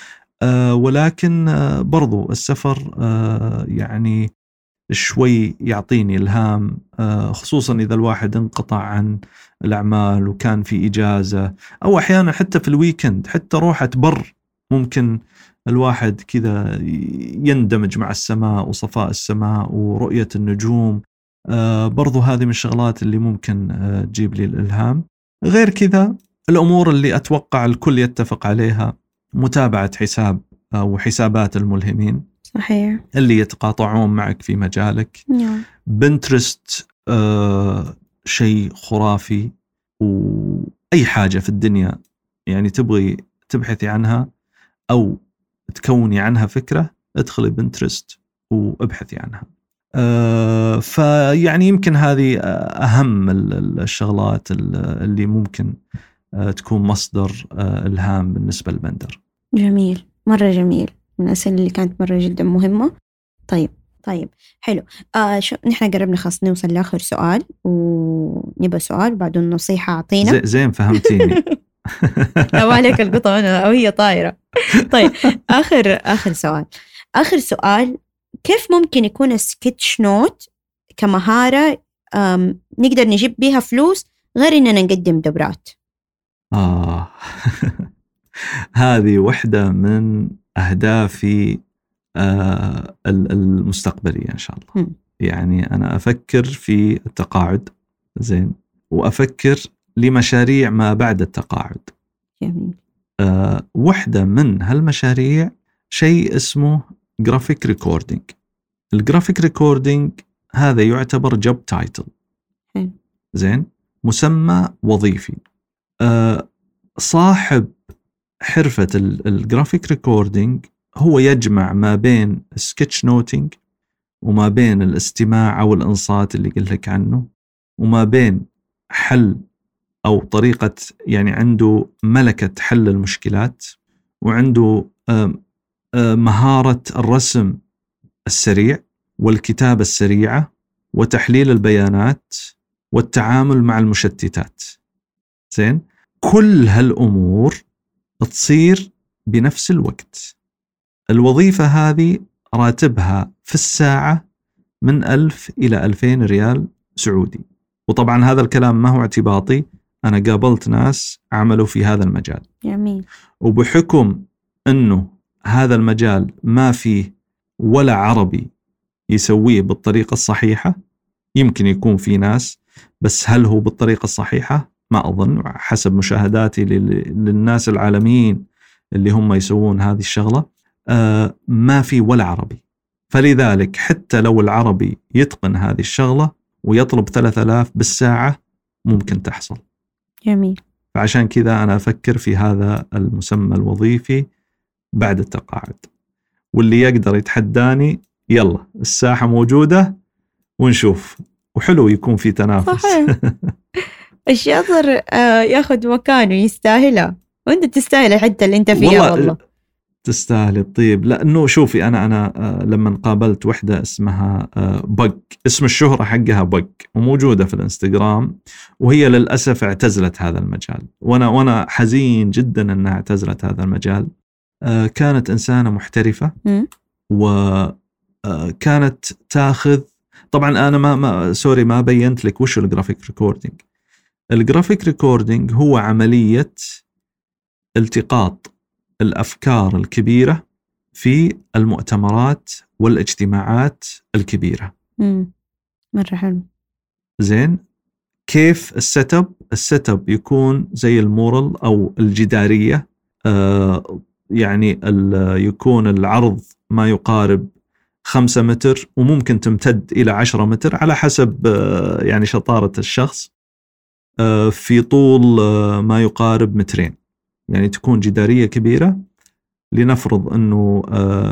آه، ولكن آه، برضو السفر آه، يعني شوي يعطيني إلهام آه، خصوصا إذا الواحد انقطع عن الأعمال وكان في إجازة أو أحيانا حتى في الويكند حتى روحه بر ممكن الواحد كذا يندمج مع السماء وصفاء السماء ورؤية النجوم. برضو هذه من الشغلات اللي ممكن آه، تجيب لي الإلهام. غير كذا الأمور اللي أتوقع الكل يتفق عليها متابعة حساب أو حسابات الملهمين. صحيح. اللي يتقاطعون معك في مجالك. نعم. بنترست آه شيء خرافي واي حاجة في الدنيا يعني تبغي تبحثي عنها أو تكوني عنها فكرة ادخلي بنترست وابحثي عنها. آه فيعني يمكن هذه أهم ال- ال- الشغلات ال- اللي ممكن آه تكون مصدر آه إلهام بالنسبة لبندر. جميل. مرة جميل. من الأسئلة اللي كانت مرة جدا مهمة. طيب طيب حلو. آه شو نحن قربنا خلاص نوصل لآخر سؤال ونبى سؤال وبعده النصيحة أعطينا. زي- زين فهمتيني. عليك القطة أنا أو هي طايرة. طيب آخر آخر سؤال. آخر سؤال كيف ممكن يكون السكتش نوت كمهارة نقدر نجيب بيها فلوس غير إننا نقدم دورات آه. هذه واحدة من أهدافي آه ال- المستقبلية إن شاء الله. مم. يعني أنا أفكر في التقاعد زين وأفكر لمشاريع ما بعد التقاعد. جميل. آه واحدة من هالمشاريع شيء اسمه graphic recording ال graphic recording هذا يعتبر job title. زين؟ مسمى وظيفي. آه صاحب حرفة ال- ال graphic recording هو يجمع ما بين ال sketchnoting وما بين الاستماع أو الإنصات اللي قلت لك عنه وما بين حل أو طريقة يعني عنده ملكة حل المشكلات وعنده آم، مهارة الرسم السريع والكتابة السريعة وتحليل البيانات والتعامل مع المشتتات. زين؟ كل هالأمور تصير بنفس الوقت. الوظيفة هذه راتبها في الساعة من ألف إلى ألفين ريال سعودي. وطبعا هذا الكلام ما هو اعتباطي أنا قابلت ناس عملوا في هذا المجال. جميل. وبحكم أنه هذا المجال ما فيه ولا عربي يسويه بالطريقة الصحيحة؟ يمكن يكون في ناس بس هل هو بالطريقة الصحيحة؟ ما أظن حسب مشاهداتي لل- للناس العالميين اللي هم يسوون هذه الشغلة. آه، ما في ولا عربي. فلذلك حتى لو العربي يتقن هذه الشغلة ويطلب 3000 بالساعة ممكن تحصل. جميل. فعشان كذا أنا أفكر في هذا المسمى الوظيفي بعد التقاعد. واللي يقدر يتحداني يلا الساحة موجودة ونشوف. وحلو يكون في تنافس. صحيح. الشاطر آه، ياخذ مكانه يستاهلها وأنت تستاهل الحتة اللي أنت فيها والله والله. تستاهل الطيب. لأنه شوفي أنا أنا آه، لما قابلت وحدة اسمها آه، بق. اسم الشهرة حقها بق وموجودة في الإنستغرام وهي للأسف اعتزلت هذا المجال. وأنا وأنا حزين جدا إنها اعتزلت هذا المجال. كانت إنسانة محترفة. وكانت تاخذ طبعا أنا ما, ما sorry ما بينت لك وش ال graphic recording ال graphic recording هو عملية التقاط الأفكار الكبيرة في المؤتمرات والاجتماعات الكبيرة. مم. مرة حلو. زين؟ كيف ال setup ال setup يكون زي ال mural أو الجدارية آه يعني يكون العرض ما يقارب خمسة متر وممكن تمتد إلى عشرة متر على حسب آه، يعني شطارة الشخص آه، في طول آه، ما يقارب مترين. يعني تكون جدارية كبيرة لنفرض أنه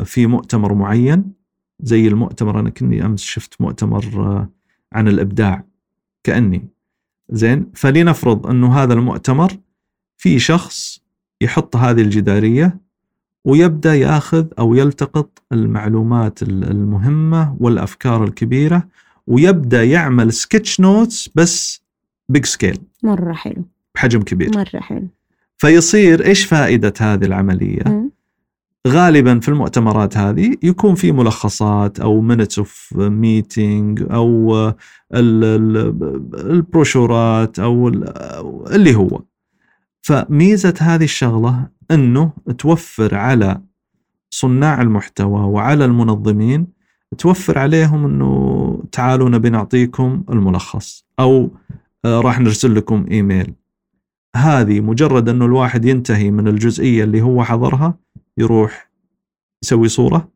في مؤتمر معين زي المؤتمر أنا كني أمس شفت مؤتمر عن الإبداع كأني. زين؟ فلنفرض أنه هذا المؤتمر في شخص يحط هذه الجدارية ويبدأ يأخذ أو يلتقط المعلومات ال- المهمة والأفكار الكبيرة ويبدأ يعمل sketchnotes بس big scale مرة حلو. بحجم كبير. مرة حلو. فيصير إيش فائدة هذه العملية؟ غالبا في المؤتمرات هذه يكون في ملخصات أو minutes of meeting أو ال- ال- البروشورات أو ال- اللي هو. فميزة هذه الشغلة أنه توفر على صناع المحتوى وعلى المنظمين توفر عليهم أنه تعالوا نبي نعطيكم الملخص أو آه، راح نرسل لكم إيميل. هذه مجرد أنه الواحد ينتهي من الجزئية اللي هو حضرها يروح يسوي صورة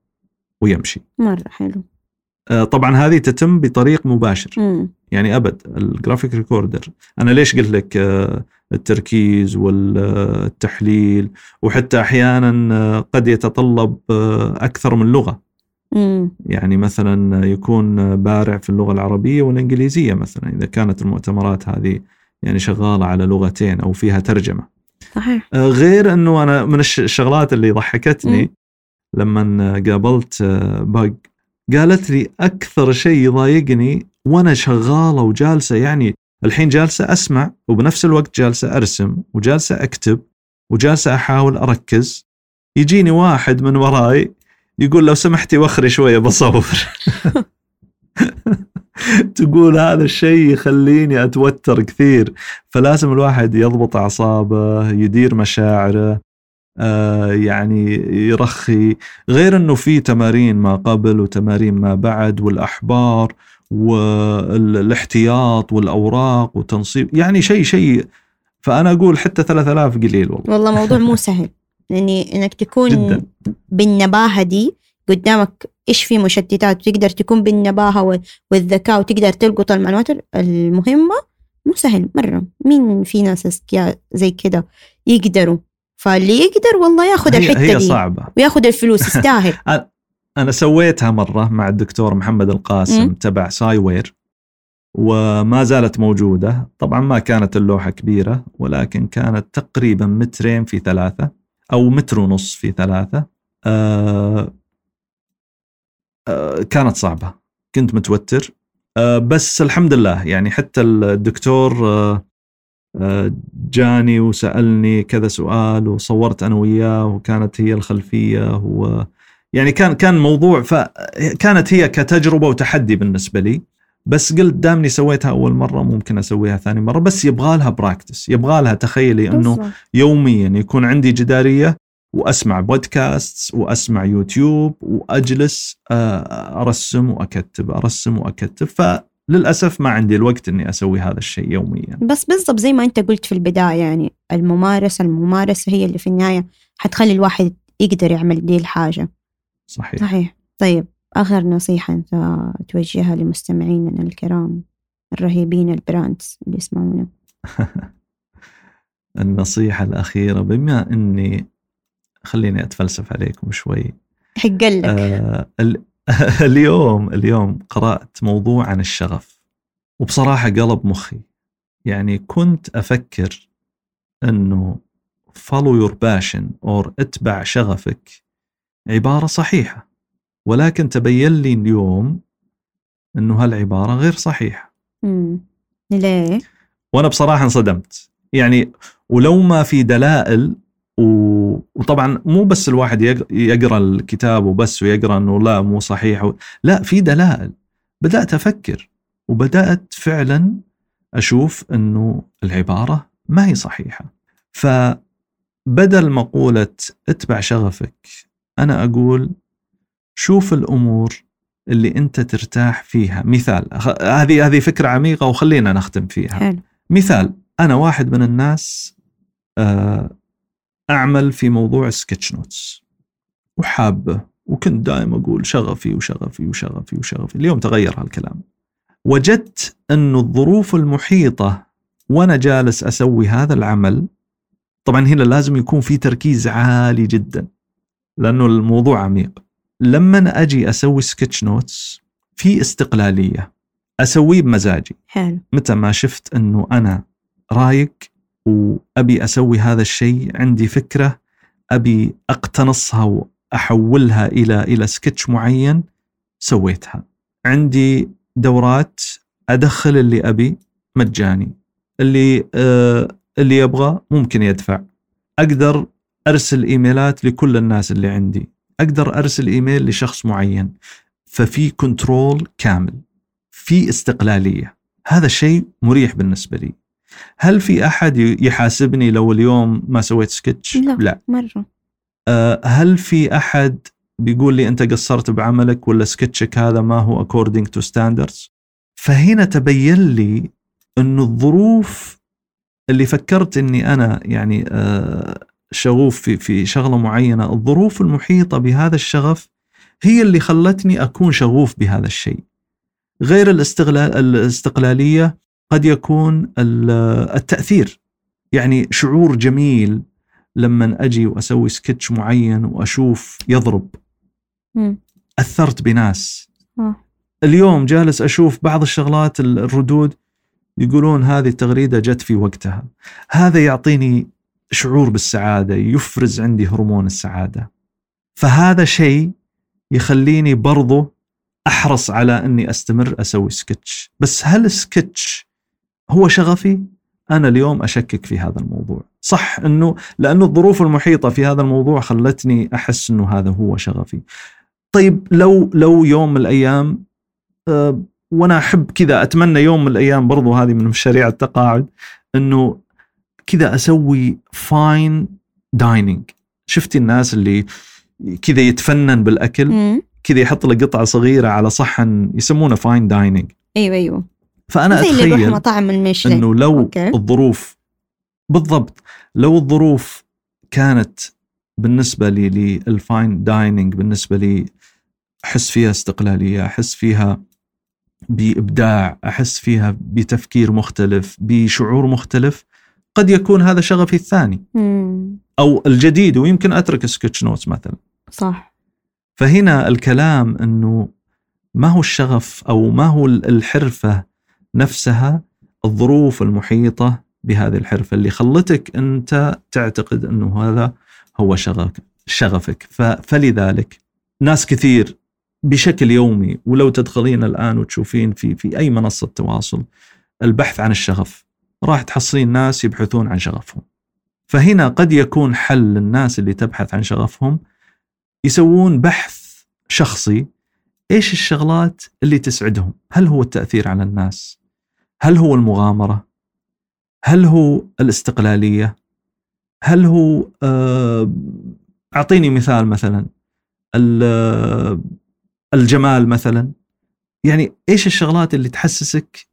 ويمشي. مرة حلو. آه، طبعا هذه تتم بطريق مباشر. مم. يعني أبد ال graphic recorder أنا ليش قلت لك آه، التركيز والتحليل وحتى أحيانا قد يتطلب أكثر من لغة. مم. يعني مثلا يكون بارع في اللغة العربية والإنجليزية مثلا إذا كانت المؤتمرات هذه يعني شغالة على لغتين أو فيها ترجمة. صحيح. آه، غير إنه أنا من الش- الشغلات اللي ضحكتني لما قابلت باق قالت لي أكثر شيء يضايقني وأنا شغالة وجالسة يعني الحين جالسة أسمع وبنفس الوقت جالسة أرسم وجالسة أكتب وجالسة أحاول أركز. يجيني واحد من وراي يقول لو سمحتي وخري شوية بصور. تقول هذا الشيء يخليني أتوتر كثير. فلازم الواحد يضبط أعصابه يدير مشاعره آه، يعني يرخي. غير إنه في تمارين ما قبل وتمارين ما بعد والأحبار والاحتياط والأوراق وتنصيب يعني شيء شيء. فأنا أقول حتى 3000 قليل والله. والله موضوع مو سهل. يعني إنك تكون جدا. بالنباهة دي قدامك إيش في مشتتات وتقدر تكون بالنباهة وال- والذكاء وتقدر تلقط المعلومات المهمة مو سهل مرة. مين في ناس أذكياء زي كده يقدروا؟ فاللي يقدر والله ياخذ الحتة هي دي صعبة. وياخذ الفلوس يستاهل. أنا سويتها مرة مع الدكتور محمد القاسم مم. تبع ساي وير وما زالت موجودة. طبعا ما كانت اللوحة كبيرة ولكن كانت تقريبا مترين في ثلاثة أو متر ونص في ثلاثة. آه آه كانت صعبة. كنت متوتر. آه بس الحمد لله يعني حتى الدكتور آه آه جاني وسألني كذا سؤال وصورت أنا وياه وكانت هي الخلفية و يعني كان كان موضوع فكانت هي كتجربة وتحدي بالنسبة لي. بس قلت دامني سويتها أول مرة ممكن أسويها ثاني مرة بس يبغى لها practice يبغى لها تخيلي إنه. يوميا يكون عندي جدارية وأسمع بودكاست وأسمع يوتيوب وأجلس آه، أرسم وأكتب أرسم وأكتب. ف للاسف ما عندي الوقت إني أسوي هذا الشيء يوميا. بس بالضبط زي ما أنت قلت في البداية يعني الممارسة الممارسة هي اللي في النهاية حتخلي الواحد يقدر يعمل دي الحاجة. صحيح. صحيح. طيب آخر نصيحة أنت توجهها لمستمعيننا الكرام الرهيبين البراندز اللي يسمعونا. النصيحة الأخيرة بما إني خليني أتفلسف عليكم شوي. حق لك آه ال- اليوم اليوم قرأت موضوع عن الشغف وبصراحة قلب مخي. يعني كنت أفكر إنه follow your passion or أتبع شغفك عبارة صحيحة. ولكن تبين لي اليوم إنه هالعبارة غير صحيحة. مم. ليه؟ وأنا بصراحة انصدمت. يعني ولو ما في دلائل و... وطبعا مو بس الواحد يق- يقرأ الكتاب وبس ويقرأ إنه لا مو صحيح و... لا في دلائل. بدأت أفكر وبدأت فعلا أشوف إنه العبارة ما هي صحيحة. فبدل مقولة اتبع شغفك أنا أقول شوف الأمور اللي أنت ترتاح فيها. مثال هذه هذه فكرة عميقة وخلينا نختم فيها. حلو. مثال أنا واحد من الناس آه، أعمل في موضوع سكتش نوتس وحابه وكنت دائما أقول شغفي وشغفي وشغفي وشغفي. اليوم تغير هالكلام. وجدت انه الظروف المحيطة وأنا جالس أسوي هذا العمل طبعا هنا لازم يكون في تركيز عالي جدا. لأنه الموضوع عميق. لما أجي أسوي سكتش نوتس في استقلالية أسويه بمزاجي. حلو. متى ما شفت إنه أنا رايق وأبي أسوي هذا الشيء عندي فكرة أبي أقتنصها وأحولها إلى إلى سكتش معين سويتها. عندي دورات أدخل اللي أبي مجاني. اللي آه اللي يبغى ممكن يدفع. أقدر أرسل إيميلات لكل الناس اللي عندي. أقدر أرسل إيميل لشخص معين. ففي control كامل. في استقلالية. هذا شيء مريح بالنسبة لي. هل في أحد يحاسبني لو اليوم ما سويت سكتش لا. لا. مرة. أه، هل في أحد بيقول لي أنت قصرت بعملك ولا سكتشك هذا ما هو according to standards فهنا تبين لي إنه الظروف اللي فكرت إني أنا يعني أه، شغوف في في شغلة معينة الظروف المحيطة بهذا الشغف هي اللي خلتني أكون شغوف بهذا الشيء. غير الاستغلال الاستقلالية قد يكون ال- التأثير. يعني شعور جميل لما أجي وأسوي سكتش معين وأشوف يضرب. مم. أثرت بناس. آه. اليوم جالس أشوف بعض الشغلات ال- الردود يقولون هذه التغريدة جت في وقتها. هذا يعطيني شعور بالسعادة يفرز عندي هرمون السعادة. فهذا شيء يخليني برضو أحرص على أني أستمر أسوي سكتش. بس هل السكتش هو شغفي؟ أنا اليوم أشكك في هذا الموضوع. صح أنه لأنه الظروف المحيطة في هذا الموضوع خلتني أحس أنه هذا هو شغفي. طيب لو لو يوم من الأيام أه وأنا أحب كذا أتمنى يوم من الأيام برضو هذه من مشاريع التقاعد أنه كذا أسوي fine dining شفتي الناس اللي كذا يتفنن بالأكل. كذا يحط له قطعة صغيرة على صحن يسمونه fine dining أيوه أيوه فأنا زي اللي يروح أتخيل مطاعم إنه لو okay. الظروف بالضبط لو الظروف كانت بالنسبة لي لل fine dining بالنسبة لي أحس فيها استقلالية أحس فيها بإبداع أحس فيها بتفكير مختلف بشعور مختلف قد يكون هذا شغفي الثاني. مم. أو الجديد ويمكن أترك sketchnotes مثلا. صح. فهنا الكلام إنه ما هو الشغف أو ما هو الحرفة نفسها الظروف المحيطة بهذه الحرفة اللي خلتك أنت تعتقد إنه هذا هو شغفك. شغفك فلذلك ناس كثير بشكل يومي ولو تدخلين الآن وتشوفين في في أي منصة تواصل البحث عن الشغف راح تحصلين ناس يبحثون عن شغفهم فهنا قد يكون حل للناس اللي تبحث عن شغفهم يسوون بحث شخصي إيش الشغلات اللي تسعدهم؟ هل هو التأثير على الناس؟ هل هو المغامرة؟ هل هو الاستقلالية؟ هل هو آه، أعطيني مثال مثلا آه، الجمال مثلا يعني إيش الشغلات اللي تحسسك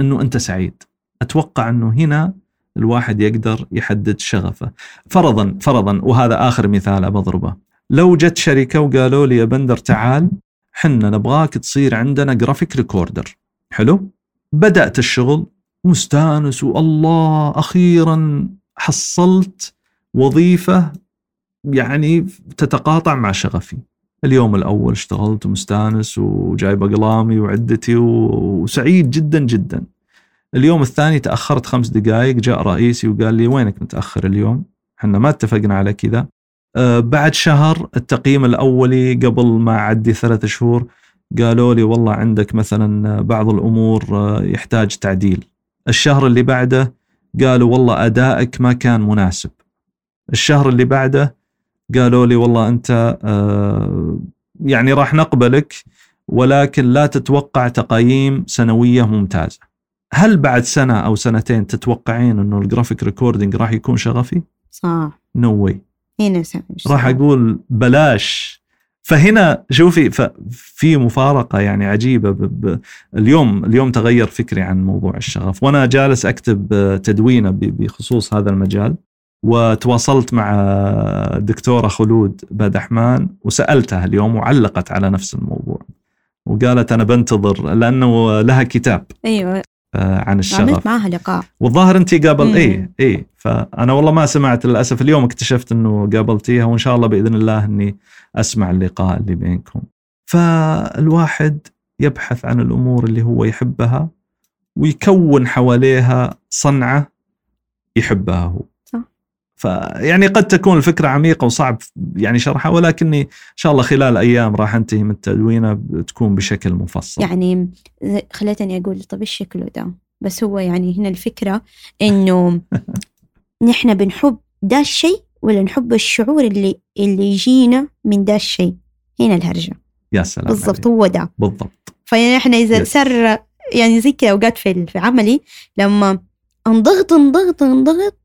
إنه أنت سعيد أتوقع أنه هنا الواحد يقدر يحدد شغفه. فرضا فرضا وهذا آخر مثال بضربه لو جت شركة وقالوا لي يا بندر تعال حنا نبغاك تصير عندنا graphic recorder حلو؟ بدأت الشغل مستانس والله أخيرا حصلت وظيفة يعني تتقاطع مع شغفي. اليوم الأول اشتغلت مستانس وجايب اقلامي وعدتي وسعيد جدا جدا. اليوم الثاني تأخرت خمس دقائق جاء رئيسي وقال لي وينك متأخر اليوم؟ إحنا ما اتفقنا على كذا. أه بعد شهر التقييم الأولي قبل ما أعدي ثلاث شهور قالوا لي والله عندك مثلا بعض الأمور أه يحتاج تعديل. الشهر اللي بعده قالوا والله أدائك ما كان مناسب. الشهر اللي بعده قالوا لي والله أنت أه يعني راح نقبلك ولكن لا تتوقع تقييم سنوية ممتازة. هل بعد سنة أو سنتين تتوقعين إنه ال graphic recording راح يكون شغفي؟ صح. نو no واي هنا راح أقول بلاش. فهنا شوفي في مفارقة يعني عجيبة ب ب اليوم اليوم تغير فكري عن موضوع الشغف. وأنا جالس أكتب تدوينة بخصوص هذا المجال وتواصلت مع دكتورة خلود بدحمان وسألتها اليوم وعلقت على نفس الموضوع. وقالت أنا بنتظر لأنه لها كتاب. أيوه. عن الشغف. عملت معها لقاء والظاهر انت قابل اي اي فأنا والله ما سمعت للأسف اليوم اكتشفت إنه قابلتيها وإن شاء الله بإذن الله إني أسمع اللقاء اللي بينكم. فالواحد يبحث عن الأمور اللي هو يحبها ويكون حواليها صنعة يحبها هو. فيعني قد تكون الفكرة عميقة وصعب يعني شرحها ولكني إن شاء الله خلال أيام راح أنتهي من تدوينها بتكون بشكل مفصل يعني خليتني أقول طب إيش شكله ده؟ بس هو يعني هنا الفكرة إنه نحن بنحب ده الشيء ولا نحب الشعور اللي اللي يجينا من ده الشيء؟ هنا الهرجة. يا سلام بالضبط. هو ده. بالضبط. إحنا إذا Yes. صار يعني زي كذا أوقات في في عملي لما انضغط انضغط انضغط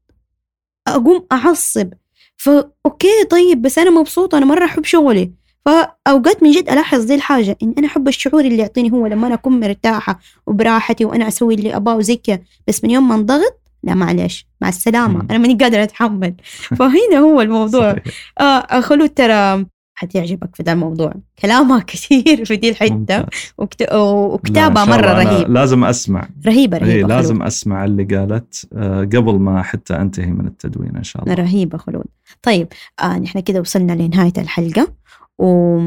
أقوم أعصب. ف okay طيب بس أنا مبسوطة أنا مرة أحب شغلي. فاوقات من جد ألاحظ دي الحاجة إن أنا أحب الشعور اللي يعطيني هو لما أنا أكون مرتاحة وبراحتي وأنا أسوي اللي أبغاه وزي كذا بس من يوم ما انضغط لا معلش مع السلامة. أنا ماني قادرة أتحمل. فهنا هو الموضوع. آه خلود ترى حتعجبك في ذا الموضوع. كلامها كثير في دي ممتاز. وكت... لا، وكتابها إن أنا رهيب. لازم أسمع. رهيبة اي رهيبة لازم خلود. أسمع اللي قالت. آه، قبل ما حتى أنتهي من التدوين إن شاء الله. رهيبة خلود. طيب آه نحن كده وصلنا لنهاية الحلقة. و...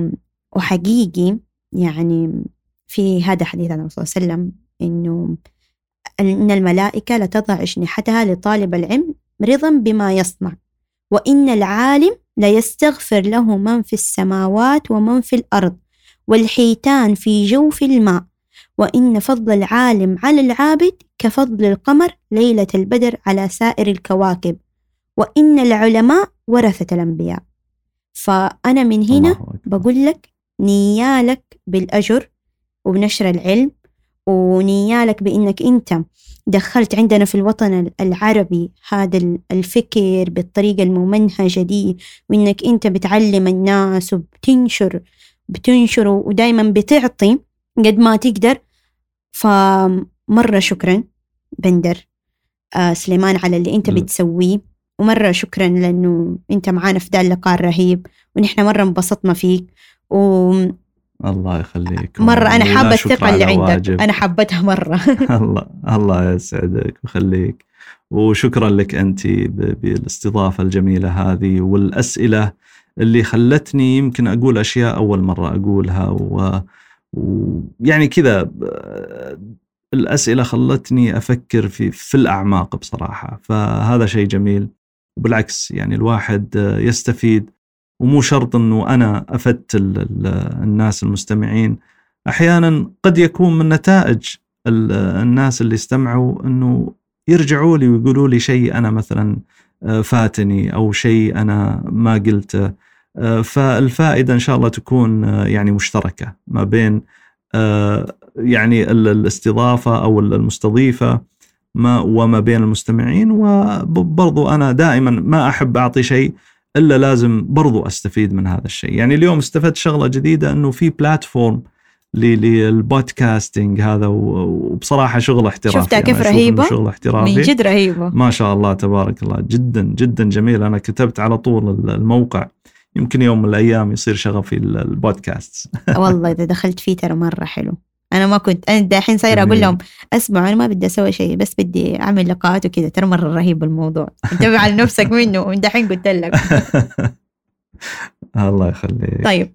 وحقيقي يعني في هذا حديث عن الرسول صلى الله عليه وسلم إنه إن الملائكة لتضع أجنحتها لطالب العلم رضا بما يصنع. وإن العالم ليستغفر له من في السماوات ومن في الأرض والحيتان في جوف الماء. وإن فضل العالم على العابد كفضل القمر ليلة البدر على سائر الكواكب. وإن العلماء ورثة الأنبياء. فأنا من هنا. بقول لك نيالك بالأجر وبنشر العلم ونيالك بإنك أنت دخلت عندنا في الوطن العربي هذا ال- الفكر بالطريقة الممنهجة دي وإنك أنت بتعلم الناس وبتنشر بتنشر ودايما بتعطي قد ما تقدر. فمرة شكرا بندر آه سليمان على اللي لا. بتسويه. ومرة شكرا لأنه أنت معانا في ده اللقاء الرهيب ونحن مرة انبسطنا فيك. ومرة الله يخليك. أنا ولا حابة الثقة اللي عندك. واجب. أنا حبتها مرة. الله الله يسعدك ويخليك. وشكرا لك أنت ب- بالاستضافة الجميلة هذه والأسئلة اللي خلتني يمكن أقول أشياء أول مرة أقولها و- ويعني كذا الأسئلة خلتني أفكر في في الأعماق بصراحة. فهذا شيء جميل. وبالعكس يعني الواحد يستفيد ومو شرط إنه أنا افدت ال- ال- الناس المستمعين. أحيانا قد يكون من نتائج ال- الناس اللي استمعوا إنه يرجعوا لي ويقولوا لي شيء أنا مثلا آه، فاتني أو شيء أنا ما قلته. آه، فالفائدة إن شاء الله تكون آه، يعني مشتركة ما بين يعني ال- الاستضافة أو المستضيفة ما وما بين المستمعين. وبرضو أنا دائما ما أحب أعطي شيء إلا لازم برضو أستفيد من هذا الشيء. يعني اليوم استفدت شغلة جديدة إنه في بلاتفورم للبودكاستنج هذا وبصراحة شغل احترافي. شفتها كيف؟ إنه شغل احترافي. من جد رهيبة. ما شاء الله تبارك الله. جدا جدا جميل. أنا كتبت على طول الموقع. يمكن يوم من الأيام يصير شغفي البودكاست والله إذا دخلت فيه ترى مرة حلو. أنا ما كنت أنا دحين صايرة أقول جميل. لهم اسمعوا أنا ما بدي أسوي شيء بس بدي أعمل لقاءات وكذا. ترى مرة رهيب الموضوع. انتبه على نفسك منه من دحين قلت لك. الله يخليك. طيب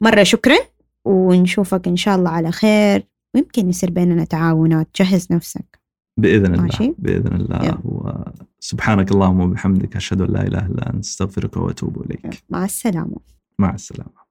مرة شكرا ونشوفك إن شاء الله على خير. ويمكن يصير بيننا تعاونات. جهز نفسك. بإذن الله. ماشي. بإذن الله. وسبحانك اللهم وبحمدك أشهد أن لا إله إلا أنت أستغفرك وأتوب إليك. مع السلامة. مع السلامة.